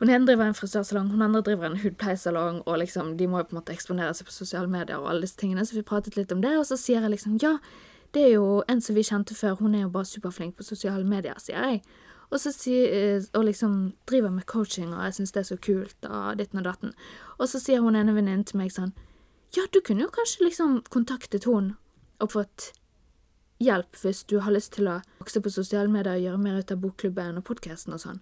hun ene driver en frisørsalong, hun andre driver en hudpleiesalong, og liksom, de må jo på en måte eksponere seg på sosiale medier og alle disse tingene, så vi pratet litt om det, og så sier jeg liksom ja, det er jo en som vi kjente før, hun er jo bare superflink på sosiale medier, sier jeg. Og så sier, eh, og liksom driver med coaching, og jeg syns det er så kult, og ditten og datten. Og så sier hun ene venninnen til meg sånn Ja, du kunne jo kanskje liksom kontaktet hun og fått hjelp hvis du har lyst til å vokse på sosiale medier og gjøre mer ut av bokklubben og podkasten og sånn.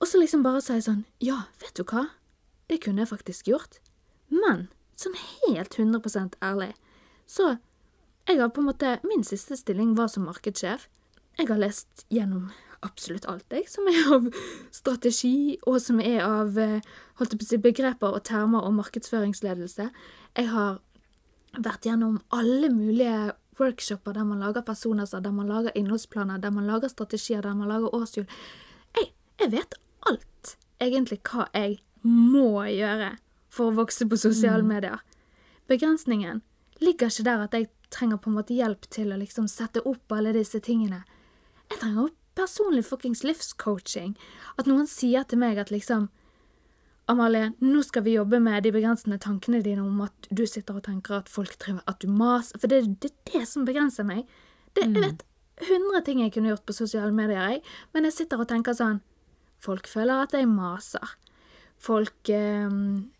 Og så liksom bare jeg sånn Ja, vet du hva? Det kunne jeg faktisk gjort. Men sånn helt 100% ærlig, så jeg har på en måte Min siste stilling var som markedssjef. Jeg har lest gjennom absolutt alt, jeg, som er av strategi, og som er av eh, si, begreper og termer og markedsføringsledelse. Jeg har vært gjennom alle mulige workshoper der man lager personer, der man lager innholdsplaner, der man lager strategier, der man lager årshjul. Jeg, jeg vet alt, egentlig, hva jeg må gjøre for å vokse på sosiale medier. Begrensningen ligger ikke der at jeg trenger på en måte hjelp til å liksom sette opp alle disse tingene. Jeg trenger personlig fuckings livscoaching. At noen sier til meg at liksom Amalie, nå skal vi jobbe med de begrensende tankene dine om at du sitter og tenker at folk driver At du maser For det er det, det som begrenser meg. Det, Jeg vet hundre ting jeg kunne gjort på sosiale medier, jeg, men jeg sitter og tenker sånn Folk føler at jeg maser. Folk eh,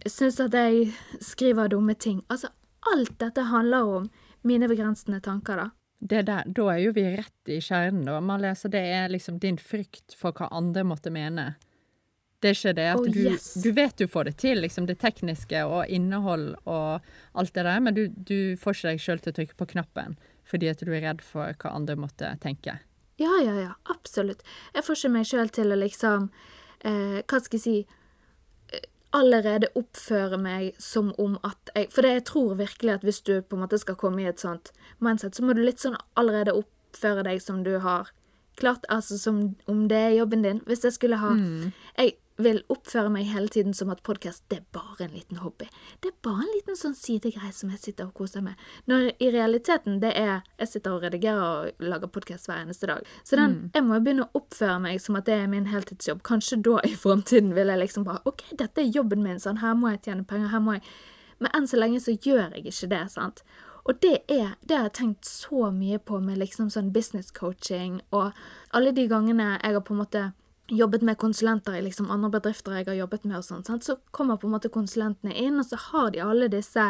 syns at jeg skriver dumme ting. Altså, alt dette handler om mine begrensende tanker, da. Det der, da er jo vi rett i kjernen, da, Malia, Så det er liksom din frykt for hva andre måtte mene. Det er ikke det at Oh, du yes. Du vet du får det til, liksom det tekniske og innhold og alt det der, men du, du får ikke deg sjøl til å trykke på knappen fordi at du er redd for hva andre måtte tenke. Ja, ja, ja, absolutt. Jeg får ikke meg sjøl til å liksom eh, Hva skal jeg si allerede oppføre meg som om at jeg For det jeg tror virkelig at hvis du på en måte skal komme i et sånt mindset, så må du litt sånn allerede oppføre deg som du har klart, altså som om det er jobben din. Hvis jeg skulle ha Jeg vil oppføre meg hele tiden som at podkast, er bare en liten hobby. Det er bare en liten sånn sidegreie som jeg sitter og koser meg. Når i realiteten det er Jeg sitter og redigerer og lager podkast hver eneste dag. Så den, jeg må begynne å oppføre meg som at det er min heltidsjobb. Kanskje da i framtiden vil jeg liksom bare OK, dette er jobben min, sånn, her må jeg tjene penger, her må jeg Men enn så lenge så gjør jeg ikke det, sant. Og det er Det har jeg tenkt så mye på med liksom sånn business coaching og alle de gangene jeg har på en måte jobbet med konsulenter i liksom andre bedrifter jeg har jobbet med, og sånn, sant? så kommer på en måte konsulentene inn, og så har de alle disse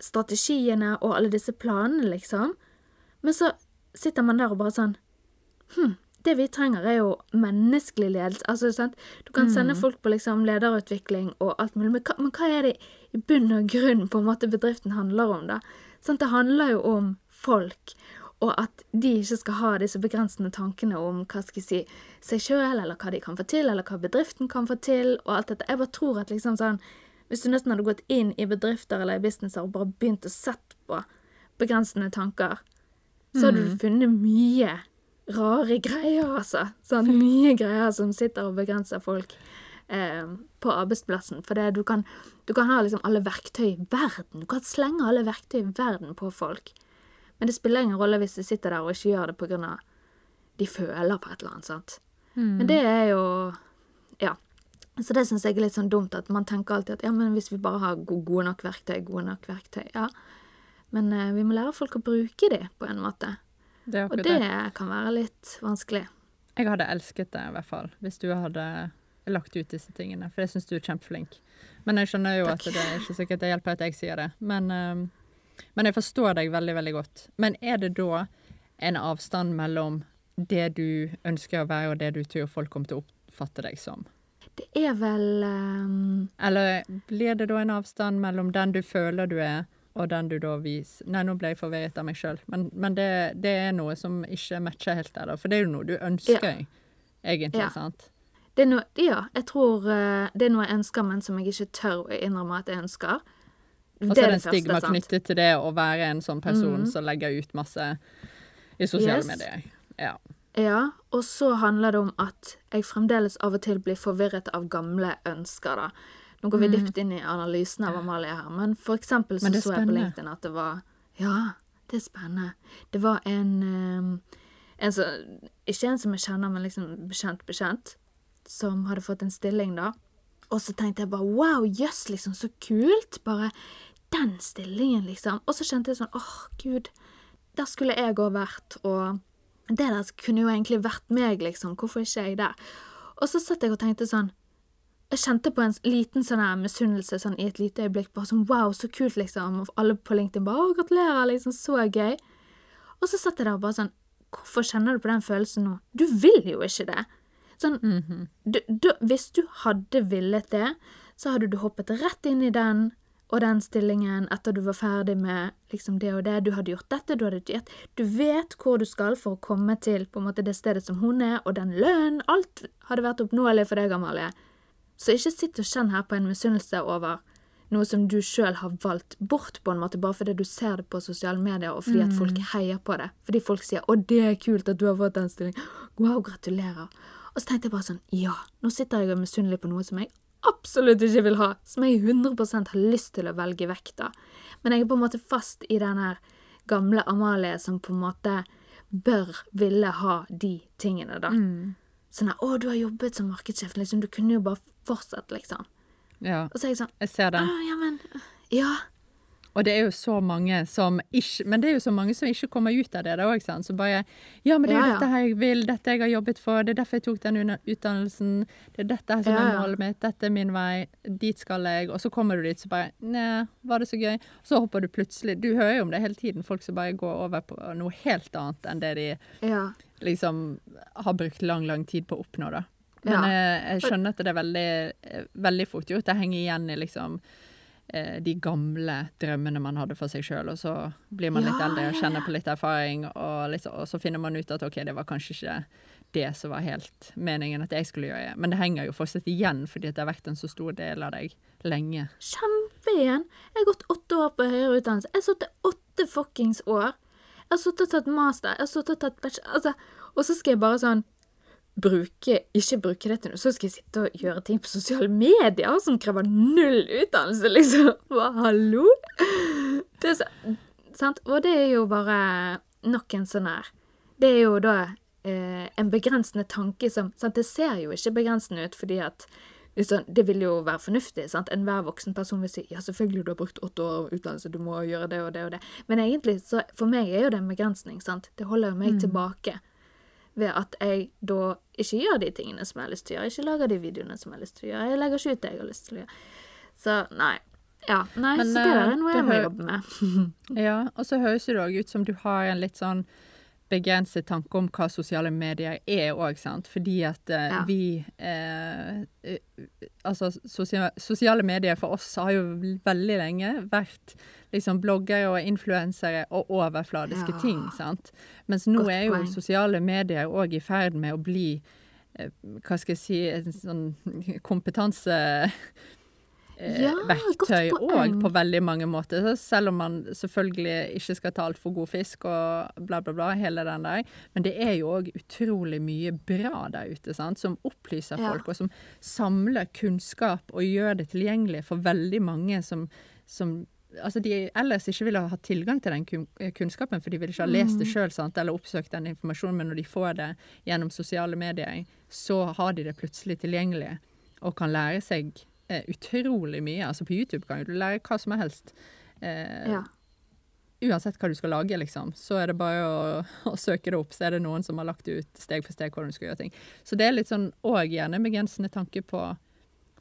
strategiene og alle disse planene, liksom. Men så sitter man der og bare sånn Hm, det vi trenger er jo menneskelig ledelse. Altså, sant? Du kan sende folk på liksom lederutvikling og alt mulig, men hva, men hva er det i bunn og grunn på en måte bedriften handler om, da? Sant? Det handler jo om folk, og at de ikke skal ha disse begrensende tankene om hva skal jeg si, seg sjøl, eller hva de kan få til, eller hva bedriften kan få til, og alt dette. Jeg bare tror at liksom sånn Hvis du nesten hadde gått inn i bedrifter eller i businesser og bare begynt å sette på begrensende tanker, så hadde du funnet mye rare greier, altså. Sånn mye greier som sitter og begrenser folk eh, på arbeidsplassen. For det, du, kan, du kan ha liksom alle verktøy i verden. Du kan slenge alle verktøy i verden på folk. Men det spiller ingen rolle hvis de sitter der og ikke gjør det av de føler på et eller annet, sant. Men det er jo Ja. Så det syns jeg er litt sånn dumt, at man tenker alltid at ja, men hvis vi bare har gode nok verktøy, gode nok verktøy, ja. Men eh, vi må lære folk å bruke de, på en måte. Det Og det det. kan være litt vanskelig. Jeg hadde elsket det, i hvert fall, hvis du hadde lagt ut disse tingene. For jeg syns du er kjempeflink. Men jeg skjønner jo Takk. at det er ikke sikkert det hjelper at jeg sier det. Men, ehm, men jeg forstår deg veldig, veldig godt. Men er det da en avstand mellom det du ønsker å være, og det du tror folk kommer til å oppfatte deg som? Det er vel um... Eller blir det da en avstand mellom den du føler du er, og den du da viser Nei, nå ble jeg forvirret av meg sjøl, men, men det, det er noe som ikke matcher helt der. For det er jo noe du ønsker, egentlig, Ja. sant? det er noe, Ja, jeg tror eh, det er noe jeg ønsker, men som jeg ikke tør å innrømme at jeg ønsker. Og så er det en stigma sant? knyttet til det å være en sånn person mm. som legger ut masse i sosiale Yes. medier. Ja. Ja, og så handler det om at jeg fremdeles av og til blir forvirret av gamle ønsker, da. Nå går vi dypt inn i analysen av Amalie her, men for eksempel så så jeg på. LinkedIn at det var Ja, det er spennende. Det var en ehm, en som, Ikke en som jeg kjenner, men liksom bekjent bekjent, som hadde fått en stilling, da. Og så tenkte jeg bare wow, jøss, liksom, så kult. Bare den stillingen, liksom. Og så kjente jeg sånn åh, gud, der skulle jeg òg vært, og det der kunne jo egentlig vært meg, liksom. Hvorfor ikke jeg der? Og så satt jeg og tenkte sånn Jeg kjente på en liten sånn her misunnelse sånn i et lite øyeblikk. Bare sånn wow, så kult, liksom. Og alle på LinkedIn bare å, gratulerer, liksom. Så gøy. Og så satt jeg der og bare sånn Hvorfor kjenner du på den følelsen nå? Du vil jo ikke det. Sånn, du, du, hvis du hadde villet det, så hadde du hoppet rett inn i den og den stillingen etter du var ferdig med liksom det og det. Du hadde gjort dette, du hadde gjort Du vet hvor du skal for å komme til på en måte det stedet som hun er, og den lønnen. Alt hadde vært oppnåelig for deg, Amalie. Så ikke sitt og kjenn her på en misunnelse over noe som du sjøl har valgt bort, på en måte, bare fordi du ser det på sosiale medier, og fordi at folk heier på det. Fordi folk sier 'Å, det er kult at du har fått den stillingen'. Wow, gratulerer. Og så tenkte jeg bare sånn Ja, nå sitter jeg og er misunnelig på noe som jeg absolutt ikke vil ha, som jeg 100 har lyst til å velge vekk, da. Men jeg er på en måte fast i den her gamle Amalie som på en måte bør ville ha de tingene, da. Sånn her 'Å, du har jobbet som markedssjef', liksom. Du kunne jo bare fortsatt, liksom. ja. Og så er jeg sånn Jeg ser den. Ja, men Ja. Og det er jo så mange som ikke Men det er jo så mange som ikke kommer ut av det da òg, sant. Så bare Ja, men det er jo Ja, ja. dette her jeg vil, dette jeg har jobbet for, det er derfor jeg tok den utdannelsen, det er dette her som Ja, er målet mitt, dette er min vei, dit skal jeg, og så kommer du dit, så bare Nei, var det så gøy? Så hopper du plutselig Du hører jo om det hele tiden, folk som bare går over på noe helt annet enn det de liksom har brukt lang, lang tid på å oppnå, da. Men Ja. eh, jeg skjønner at det er veldig, eh, veldig fort gjort. Jeg henger igjen i liksom de gamle drømmene man hadde for seg sjøl, og så blir man litt Ja, eldre og kjenner på litt erfaring, og, litt, så- og så finner man ut at OK, det var kanskje ikke det som var helt meningen at jeg skulle gjøre. Men det henger jo fortsatt igjen, fordi det har vært en så stor del av deg lenge. Kjempe igjen! Jeg har gått åtte år på høyere utdannelse. Jeg har sittet åtte fuckings år. Jeg har sittet og tatt master. Jeg har sittet og tatt bachelor. Altså, og så skal jeg bare sånn bruke Ikke bruke det til noe. Så skal jeg sitte og gjøre ting på sosiale medier som krever null utdannelse, liksom. Hva, hallo? Det så, sant? Og det er jo bare nok en sånn her Det er jo da eh, en begrensende tanke som sant? Det ser jo ikke begrensende ut, fordi at liksom, det vil jo være fornuftig. sant? Enhver voksen person vil si ja, selvfølgelig du har brukt åtte år av utdannelse, du må gjøre det og det og det. Men egentlig, så for meg er jo det en begrensning. sant? Det holder jo meg tilbake ved at jeg da ikke gjør de tingene som jeg har lyst til å gjøre. Ikke lager de videoene som jeg har lyst til å gjøre. Jeg legger ikke ut det jeg har lyst til å gjøre. Så nei. Ja, nei, Men, så det eh, er noe jeg må jobbe med. Ja, og så høres det òg ut som du har en litt sånn begrenset tanke om hva sosiale medier er òg, sant. Fordi at eh, Ja. vi eh, eh, Altså, sosia sosiale medier for oss har jo veldig lenge vært liksom bloggere og influensere og overfladiske Ja. ting, sant. Mens nå Godt er jo point. sosiale medier òg i ferd med å bli eh, hva skal jeg si, en sånn kompetanse eh, Ja, òg på veldig mange måter. Så selv om man selvfølgelig ikke skal ta altfor god fisk og bla, bla, bla, hele den der. Men det er jo òg utrolig mye bra der ute, sant? som opplyser Ja. folk, og som samler kunnskap og gjør det tilgjengelig for veldig mange som, som Altså de ellers ikke ville ha hatt tilgang til den kunnskapen, for de ville ikke ha lest det sjøl eller oppsøkt den informasjonen, men når de får det gjennom sosiale medier, så har de det plutselig tilgjengelig og kan lære seg eh, utrolig mye. Altså på YouTube kan du lære hva som helst. Eh, Ja. Uansett hva du skal lage, liksom. Så er det bare å, å søke det opp, så er det noen som har lagt ut steg for steg hvordan du skal gjøre ting. Så det er litt sånn òg gjerne begrensende tanke på,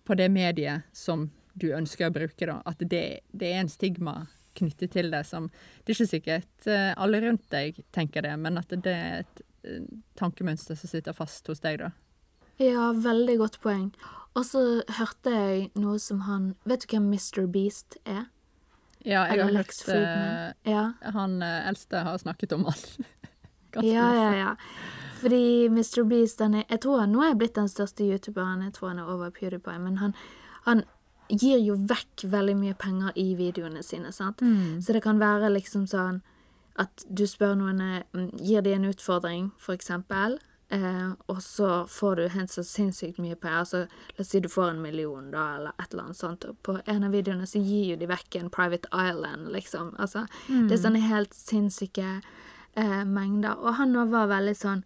på det mediet som du ønsker å bruke, da. At det, det er en stigma knyttet til det som Det er ikke sikkert eh, alle rundt deg tenker det, men at det er et eh, tankemønster som sitter fast hos deg, da. Ja, veldig godt poeng. Og så hørte jeg noe som han Vet du hvem Mr. Beast er? Ja, jeg Eller har Lex hørt Friedman. eh, Ja. Han eldste har snakket om han. Ja, ja, ja. Fordi Mr. Beast han er, Jeg tror han nå er blitt den største youtuberen. Jeg tror han er over PewDiePie. Men han, han gir jo vekk veldig mye penger i videoene sine. sant? Så det kan være liksom sånn at du spør noen mm, Gir de en utfordring, for eksempel. Eh, og så får du helt så sinnssykt mye penger. Altså, la oss si du får en million, da, eller et eller annet sånt. Og på en av videoene så gir jo de vekk en private island, liksom. Altså, Det er sånne helt sinnssyke eh, mengder. Og han nå var veldig sånn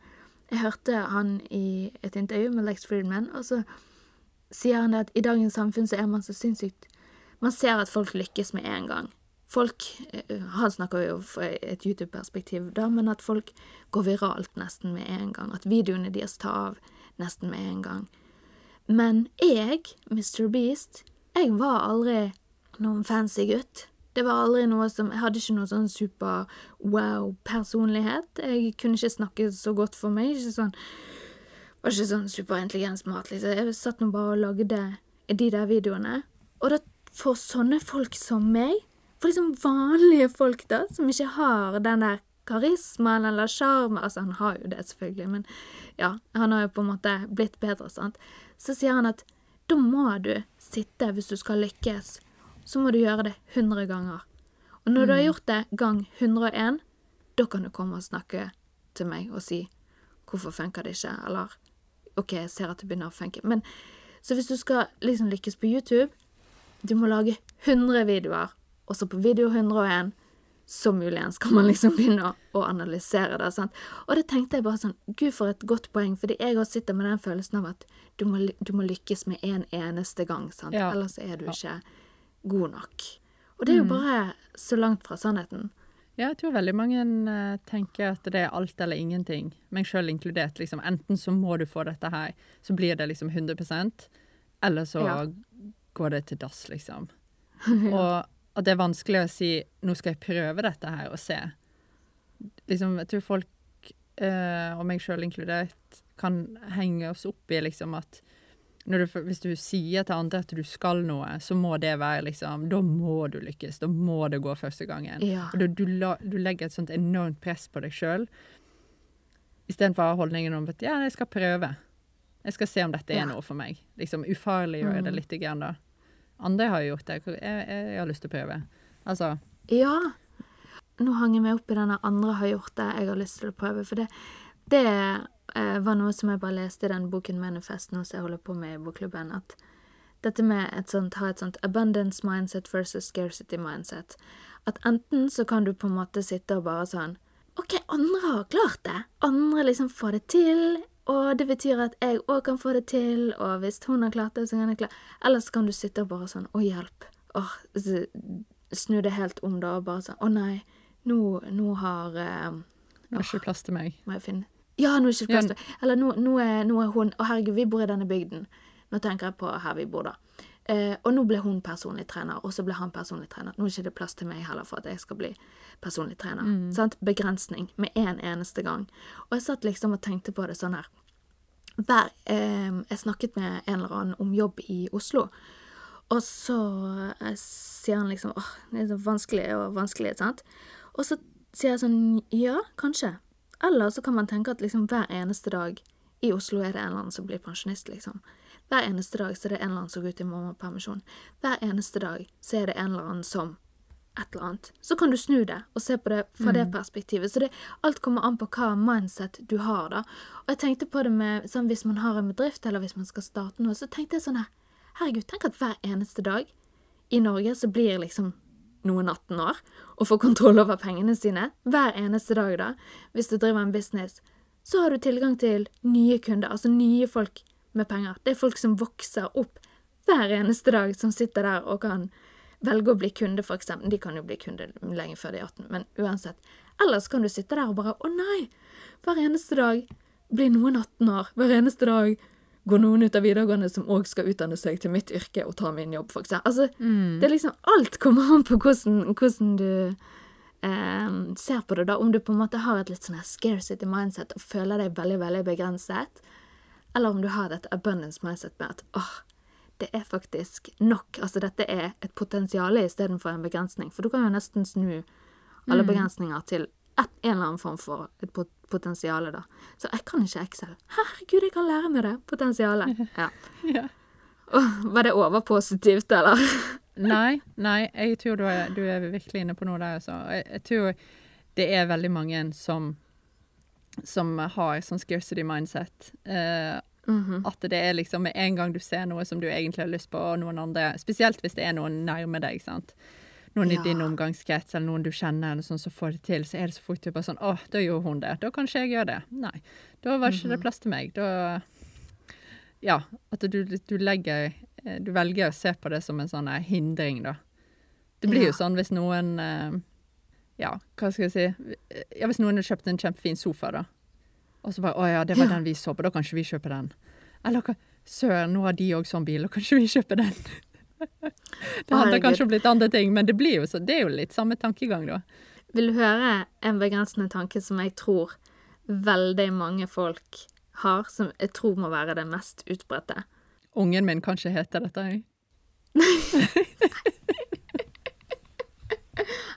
Jeg hørte han i et intervju med Lex Friedman, og så sier han det at i dagens samfunn så er man så sinnssykt Man ser at folk lykkes med en gang. Folk eh, Han snakker jo fra et YouTube-perspektiv, da, men at folk går viralt nesten med en gang. At videoene deres tar av nesten med en gang. Men jeg, Mr. Beast, jeg var aldri noen fancy gutt. Det var aldri noe som Jeg hadde ikke noe sånn super wow-personlighet. Jeg kunne ikke snakke så godt for meg. Ikke sånn Var ikke sånn superintelligent smart, liksom. Jeg satt nå bare og lagde de der videoene. Og da for sånne folk som meg, for liksom vanlige folk, da, som ikke har den der karismaen eller sjarmen Altså, han har jo det, selvfølgelig, men ja, han har jo på en måte blitt bedre, sant. Så sier han at da må du sitte, hvis du skal lykkes, så må du gjøre det 100 ganger. Og når du har gjort det gang 101, da kan du komme og snakke til meg og si hvorfor funker det ikke, eller OK, jeg ser at det begynner å funke. Men så hvis du skal liksom lykkes på YouTube, du må lage 100 videoer, og så på video 101 så muligens kan man liksom begynne å, å analysere det. sant? Og det tenkte jeg bare sånn Gud, for et godt poeng, fordi jeg også sitter med den følelsen av at du må, du må lykkes med en eneste gang, sant? Ja. ellers er du ikke god nok. Og det er jo bare så langt fra sannheten. Ja, jeg tror veldig mange eh, tenker at det er alt eller ingenting, meg sjøl inkludert. Liksom. Enten så må du få dette her, så blir det liksom 100% eller så Ja. går det til dass, liksom. Og at det er vanskelig å si 'nå skal jeg prøve dette her og se'. Liksom, jeg tror folk, uh, og meg sjøl inkludert, kan henge oss opp i liksom at du, hvis du sier til andre at du skal noe, så må det være liksom Da må du lykkes. Da må det gå første gangen. Ja. Og du, du, la, du legger et sånt enormt press på deg sjøl. Istedenfor holdningen om at ja, jeg skal prøve. Jeg skal se om dette Ja. er noe for meg. Liksom Ufarliggjøre det Mm. litt grann, da. Andre har jo gjort det. Jeg, jeg, jeg har lyst til å prøve. Altså Ja. Nå hang jeg meg opp i denne andre har gjort det, jeg har lyst til å prøve. For det, det var noe som jeg bare leste i den boken Manifest nå som jeg holder på med i bokklubben. At dette med sånt, ha et sånt abundance mindset versus scarcity mindset. At enten så kan du på en måte sitte og bare sånn OK, andre har klart det. Andre liksom får det til. Og det betyr at jeg òg kan få det til, og hvis hun har klart det, så kan jeg klare Eller så kan du sitte og bare sånn Å, hjelp. Åh, snu det helt om da, og bare sånn Å nei, nå, nå har eh, Det er ikke plass til meg. Må jeg finne Ja, nå er det ikke plass til Eller nå, nå, er, nå er hun Å, herregud, vi bor i denne bygden. Nå tenker jeg på her vi bor, da. Eh, og nå ble hun personlig trener, og så ble han personlig trener. Nå er det ikke plass til meg heller for at jeg skal bli personlig trener. Sant? Begrensning med en eneste gang. Og jeg satt liksom og tenkte på det sånn her. Hver, eh, jeg snakket med en eller annen om jobb i Oslo, og så eh, sier han liksom åh, det er så vanskelig og vanskelig, sant? Og så sier jeg sånn ja, kanskje. Eller så kan man tenke at liksom hver eneste dag i Oslo er det en eller annen som blir pensjonist, liksom. Hver eneste dag så er det en eller annen som går ut i mammapermisjon. Hver eneste dag så er det en eller annen som et eller annet. Så kan du snu det og se på det fra det perspektivet. Så det, alt kommer an på hva mindset du har, da. Og jeg tenkte på det med sånn hvis man har en bedrift, eller hvis man skal starte noe, så tenkte jeg sånn her Herregud, tenk at hver eneste dag i Norge så blir liksom noen 18 år og får kontroll over pengene sine. Hver eneste dag, da. Hvis du driver en business, så har du tilgang til nye kunder, altså nye folk med penger. Det er folk som vokser opp hver eneste dag, som sitter der og kan velge å bli kunde, for eksempel. De kan jo bli kunde lenge før de er 18, men uansett. Ellers kan du sitte der og bare Å nei! Hver eneste dag blir noen 18 år. Hver eneste dag går noen ut av videregående som òg skal utdanne seg til mitt yrke og ta min jobb, f.eks. Altså, mm. det er liksom Alt kommer an på hvordan, hvordan du eh, ser på det, da. Om du på en måte har et litt sånn scarcity mindset og føler deg veldig, veldig begrenset, eller om du har dette abundance mindset med at åh, det er faktisk nok. Altså, dette er et potensial istedenfor en begrensning. For du kan jo nesten snu alle begrensninger til et, en eller annen form for et pot potensial, da. Så jeg kan ikke Excel. Herregud, jeg kan lære meg det! Potensialet. Ja. Ja. Oh, var det overpositivt, eller? Nei, nei, jeg tror du er, du er virkelig inne på noe der. Altså. Jeg, jeg tror det er veldig mange som, som har sånn scarcity mindset. Eh, -hmm. At det er liksom med en gang du ser noe som du egentlig har lyst på, og noen andre Spesielt hvis det er noen nærme deg, sant. Noen Ja. i din omgangskrets eller noen du kjenner, eller sånn som får det til, så er det så fort du bare sånn Å, da gjorde hun det. Da kan ikke jeg gjøre det. Nei. Da var ikke det plass til meg. Da Ja. At du, du legger eh, Du velger å se på det som en sånn eh, hindring, da. Det blir Ja. jo sånn hvis noen eh, Ja, hva skal jeg si Ja, hvis noen har kjøpt en kjempefin sofa, da. Og så bare 'Å ja, det var den vi så på, da kan ikke vi kjøpe den'. Eller 'Søren, nå har de òg sånn bil, da kan ikke vi kjøpe den'. Det hadde kanskje blitt andre ting, men det blir jo så, det er jo litt samme tankegang, da. Vil du høre en begrensende tanke som jeg tror veldig mange folk har, som jeg tror må være det mest utbredte? Ungen min kan ikke hete dette. jeg.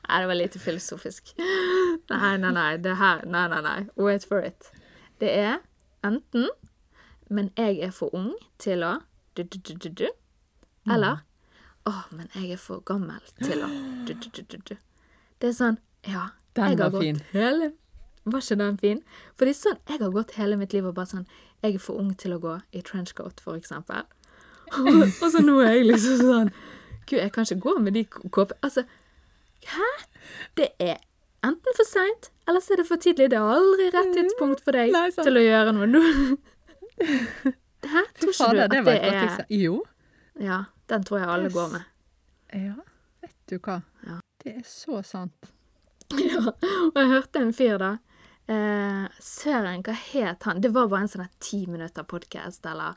Nei, det var lite filosofisk. Nei, nei, nei. Det her Nei, nei, nei. Wait for it. Det er enten Men jeg er for ung til å du, du, du, du, du. Eller Å, men jeg er for gammel til å du, du, du, du, du. Det er sånn Ja, Den jeg har var gått fin. hele Var ikke den fin? For det er sånn jeg har gått hele mitt liv og bare sånn Jeg er for ung til å gå i trenchcoat, for eksempel. og så nå er jeg liksom sånn Gud, jeg kan ikke gå med de kåpene Altså, hæ? Det er enten for seint, eller så er det for tidlig. Det er aldri rett tidspunkt for deg Nei, til å gjøre noe. Nå- Hæ? Tror ikke du at det det er. Jo. Ja, den tror jeg alle går med. Ja, vet du hva. Ja. Det er så sant. Ja, og jeg hørte en fyr da. Eh, Søren, hva het han? Det var bare en sånn ti minutter podkast eller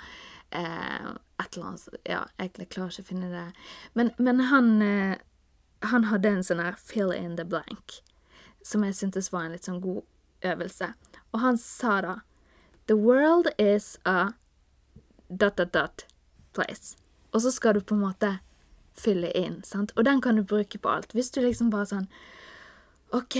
eh, et eller annet. Ja, jeg klarer ikke å finne det. Men, men han, eh, han hadde en sånn her fill in the blank, som jeg syntes var en litt sånn god øvelse. Og han sa da The world is a dot, dot, dot. place. Og så skal du på en måte fylle inn, sant? Og den kan du bruke på alt. Hvis du liksom bare sånn OK,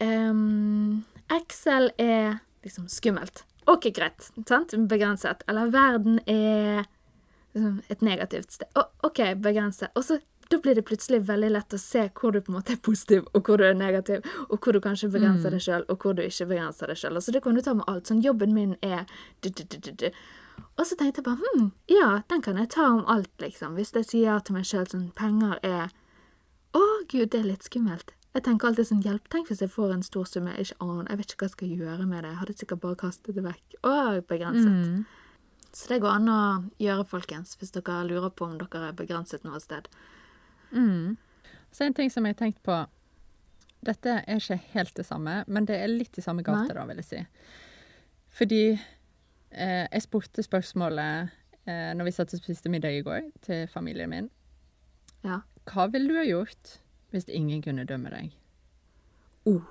um, Excel er liksom skummelt. OK, greit. Sant? Begrenset. Eller verden er liksom et negativt sted. OK, begrenset. Og så da blir det plutselig veldig lett å se hvor du på en måte er positiv, og hvor du er negativ, og hvor du kanskje begrenser deg sjøl, og hvor du ikke begrenser deg sjøl. Så det kan du ta med alt. Sånn, jobben min er du, du, du, du, du. Og så tenkte jeg bare hm, ja, den kan jeg ta om alt, liksom. Hvis jeg sier til meg sjøl sånn penger er Å, gud, det er litt skummelt. Jeg tenker alltid sånn hjelp, tenk hvis jeg får en stor sum jeg ikke aner, jeg vet ikke hva jeg skal gjøre med det, jeg hadde sikkert bare kastet det vekk. Å, begrenset. Så det går an å gjøre, folkens, hvis dere lurer på om dere er begrenset noe sted. Mm. Så en ting som jeg har tenkt på Dette er ikke helt det samme, men det er litt i samme gate, da, vil jeg si. Fordi jeg spurte spørsmålet eh, når vi satt og spiste middag i går, til familien min. Ja. Hva ville du ha gjort hvis ingen kunne dømme deg? Oh.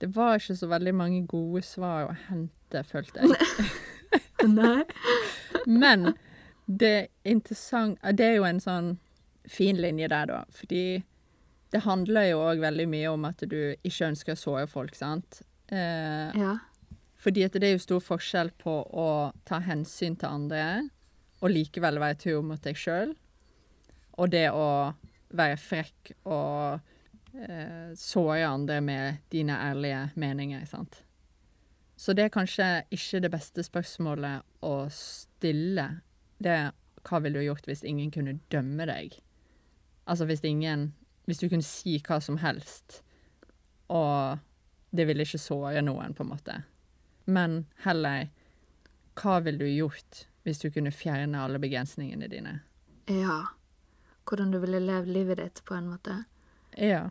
Det var ikke så veldig mange gode svar å hente, følte jeg. Nei. Men det er interessant Det er jo en sånn fin linje der, da. Fordi det handler jo òg veldig mye om at du ikke ønsker å såre folk, sant. Eh, Ja. Fordi at det er jo stor forskjell på å ta hensyn til andre og likevel være tro mot deg sjøl, og det å være frekk og eh, såre andre med dine ærlige meninger, sant. Så det er kanskje ikke det beste spørsmålet å stille. Det er hva ville du gjort hvis ingen kunne dømme deg? Altså hvis ingen Hvis du kunne si hva som helst, og det ville ikke såre noen, på en måte. Men heller hva ville du gjort hvis du kunne fjerne alle begrensningene dine? Ja. Hvordan du ville levd livet ditt, på en måte. Ja.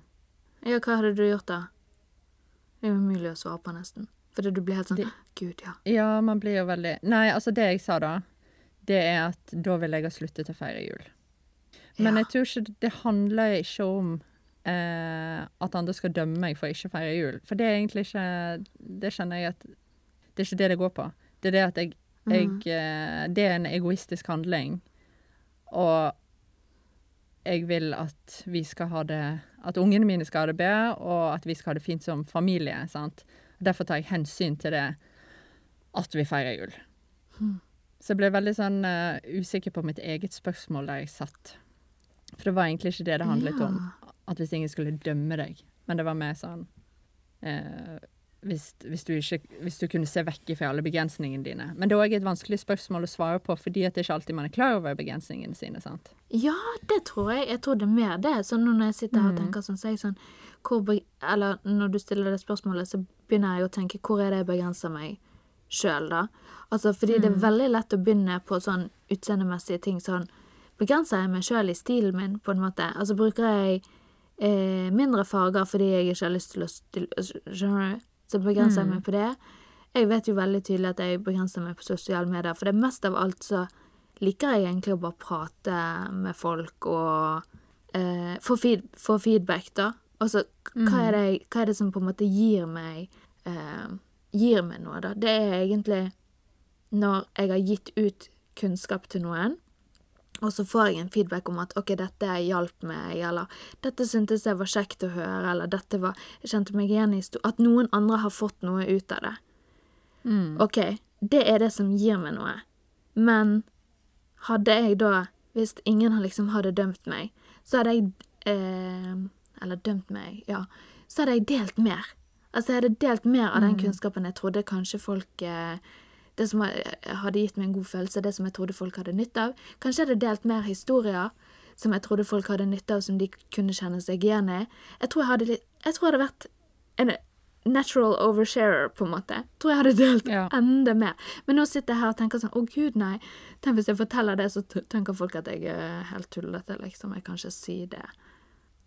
Ja, hva hadde du gjort da? Det er umulig å svare på, nesten. Fordi du blir helt sånn Det- Gud, ja. Ja, man blir jo veldig Nei, altså det jeg sa da, det er at da vil jeg ha sluttet å feire jul. Men Ja. jeg tror ikke det handler ikke om eh, at andre skal dømme meg for ikke å feire jul. For det er egentlig ikke Det kjenner jeg at Det er ikke det det går på. Det er det at jeg, jeg Mhm. eh, Det er en egoistisk handling. Og jeg vil at vi skal ha det At ungene mine skal ha det bedre, og at vi skal ha det fint som familie. sant? Derfor tar jeg hensyn til det at vi feirer jul. Mm. Så jeg ble veldig sånn uh, usikker på mitt eget spørsmål der jeg satt. For det var egentlig ikke det det handlet om. At hvis ingen skulle dømme deg. Men det var mer sånn eh, hvis, hvis, du ikke, hvis du kunne se vekk fra alle begrensningene dine. Men det er òg et vanskelig spørsmål å svare på, fordi det ikke alltid man er klar over begrensningene sine. sant? Ja, det tror jeg. Jeg tror det er mer det. Sånn når jeg sitter her og Mhm. tenker sånn, så er jeg sånn hvor, Eller når du stiller det spørsmålet, så begynner jeg å tenke hvor er det jeg begrenser meg sjøl, da? Altså, fordi det er veldig lett å begynne på sånn utseendemessige ting sånn Begrenser jeg meg sjøl i stilen min, på en måte? Altså, bruker jeg eh, mindre farger fordi jeg ikke har lyst til å stille Skjønner du? Så begrenser jeg meg på det. Jeg vet jo veldig tydelig at jeg begrenser meg på sosiale medier, for det mest av alt så liker jeg egentlig å bare prate med folk og eh, få, feed, få feedback, da. Altså, hva er, det, hva er det som på en måte gir meg eh, Gir meg noe, da? Det er egentlig når jeg har gitt ut kunnskap til noen, og så får jeg en feedback om at OK, dette hjalp meg, eller dette syntes jeg var kjekt å høre, eller dette var Jeg kjente meg igjen i At noen andre har fått noe ut av det. OK, det er det som gir meg noe. Men hadde jeg da, hvis ingen liksom hadde dømt meg, så hadde jeg eh, Eller dømt meg, ja. Så hadde jeg delt mer. Altså, jeg hadde delt mer av den kunnskapen jeg trodde kanskje folk eh, Det som hadde gitt meg en god følelse, det som jeg trodde folk hadde nytte av. Kanskje jeg hadde delt mer historier som jeg trodde folk hadde nytte av, som de kunne kjenne seg igjen i. Jeg tror jeg hadde, litt, jeg tror jeg hadde vært en natural oversharer, på en måte. Jeg tror jeg hadde delt Ja. enda mer. Men nå sitter jeg her og tenker sånn, å gud nei. Tenk hvis jeg forteller det, så tenker folk at jeg er helt tullete, liksom. Jeg kan ikke si det.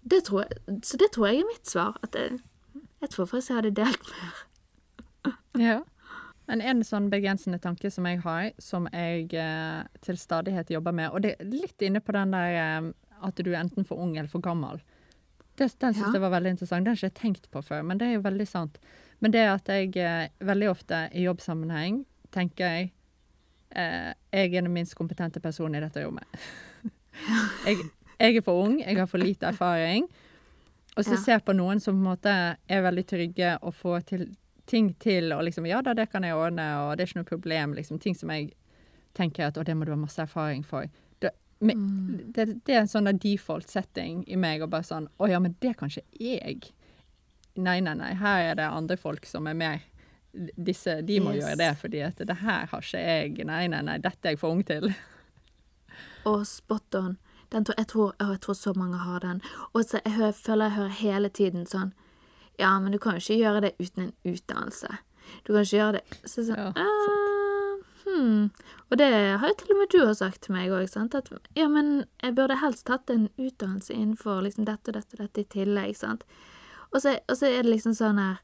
det tror jeg, så det tror jeg er mitt svar. At jeg, jeg tror faktisk jeg hadde delt mer. Ja. Men en sånn begrensende tanke som jeg har, som jeg eh, til stadighet jobber med, og det er litt inne på den der eh, at du er enten for ung eller for gammel. Det, den syns Ja. jeg var veldig interessant. Den har jeg ikke tenkt på før, men det er jo veldig sant. Men det at jeg eh, veldig ofte i jobbsammenheng tenker jeg eh, jeg er den minst kompetente personen i dette rommet. jeg, jeg er for ung, jeg har for lite erfaring. Og så Ja. ser jeg på noen som på en måte er veldig trygge og får til, ting til, og liksom Ja da, det kan jeg ordne, og det er ikke noe problem. Liksom ting som jeg tenker at å, det må du ha masse erfaring for. Det, men, Mm. det, det er en sånn default setting i meg, og bare sånn Å ja, men det kan ikke jeg. Nei, nei, nei. Her er det andre folk som er mer disse, De må Yes. gjøre det, fordi at det her har ikke jeg. Nei, nei, nei, dette er jeg for ung til. Og spot on. Den, tror- jeg, tror, jeg tror så mange har den. Og så jeg hører, føler jeg hører hele tiden sånn Ja, men du kan jo ikke gjøre det uten en utdannelse. Du kan ikke gjøre det Så sånn Ja, ah, hmm. Og det har jo til og med du har sagt til meg òg, sant. At ja, men jeg burde helst tatt en utdannelse innenfor liksom dette og dette og dette i tillegg, sant. Og så, og så er det liksom sånn her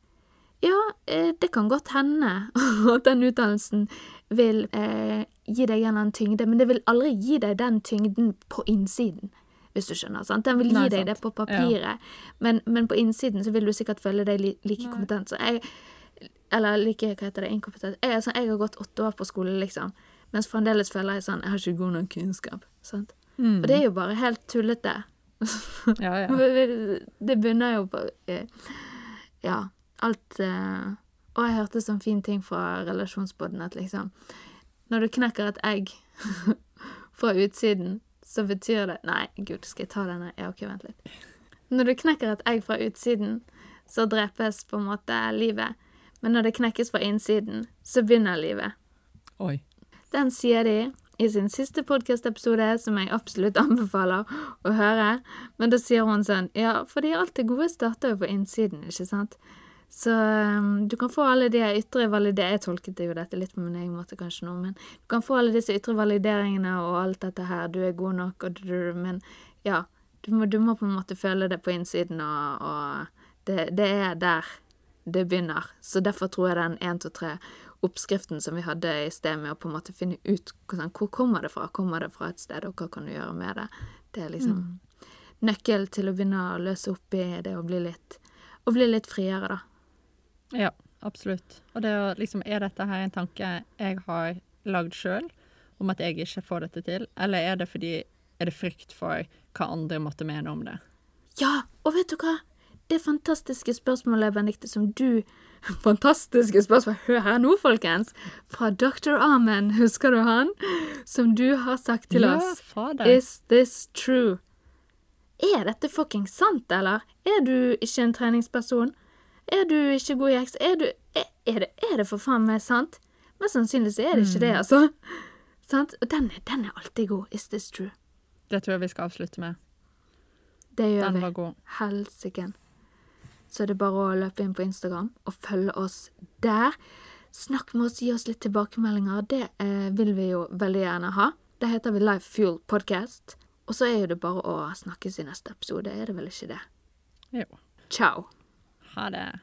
Ja, eh, det kan godt hende at den utdannelsen vil eh, gi deg en eller annen tyngde, men det vil aldri gi deg den tyngden på innsiden, hvis du skjønner. sant? Den vil gi Nei, deg sant. det på papiret, men, men på innsiden så vil du sikkert føle deg li, like kompetent. Så jeg, eller like, hva heter det, inkompetent. Jeg, sånn, jeg har gått åtte år på skole, liksom, mens fremdeles føler jeg sånn Jeg har ikke god nok kunnskap. sant? Og det er jo bare helt tullete. Ja, ja. Det bunner jo på eh, Ja, alt eh, Og jeg hørte sånn fin ting fra relasjonsbåten at liksom Når du knekker et egg fra utsiden, så betyr det Nei, gud, skal jeg ta denne? Ja, OK, vent litt. Når du knekker et egg fra utsiden, så drepes på en måte livet. Men når det knekkes fra innsiden, så begynner livet. Oi. Den sier de i sin siste podkastepisode, som jeg absolutt anbefaler å høre. Men da sier hun sånn Ja, fordi alt det gode starter jo på innsiden, ikke sant? Så um, du kan få alle de ytre valideringene Jeg tolket jo dette litt på min egen måte, kanskje nå, men du kan få alle disse ytre valideringene og alt dette her. Du er god nok, og du, men ja. Du må, du må på en måte føle det på innsiden, og, og det, det er der det begynner. Så derfor tror jeg den 1, 2, 3 oppskriften som vi hadde i sted med å på en måte finne ut hvordan, hvor kommer det fra. Kommer det fra et sted, og hva kan du gjøre med det? Det er liksom nøkkel til å begynne å løse opp i det og bli litt, og bli litt friere, da. Ja, absolutt. Og det å liksom Er dette her en tanke jeg har lagd sjøl, om at jeg ikke får dette til, eller er det fordi Er det frykt for hva andre måtte mene om det? Ja, og vet du hva? Det fantastiske spørsmålet, Benedicte, som du Fantastiske spørsmål, hør her nå, folkens! Fra Dr. Amen, husker du han? Som du har sagt til ja, oss. fader. Is this true? Er dette fucking sant, eller? Er du ikke en treningsperson? Er du ikke god i heks? Er, du, er, er, det, er det for faen meg sant? Mest sannsynlig så er det ikke det, altså. Sant? Og den, er- den er alltid god. Is this true? Det tror jeg vi skal avslutte med. Det gjør Den vi. var god. Helsiken. Så er det bare å løpe inn på Instagram og følge oss der. Snakk med oss, gi oss litt tilbakemeldinger. Det eh, vil vi jo veldig gjerne ha. Det heter vi Life Fuel Podcast. Og så er jo det bare å snakkes i neste episode, er det vel ikke det? Jo. Ciao. Ha det.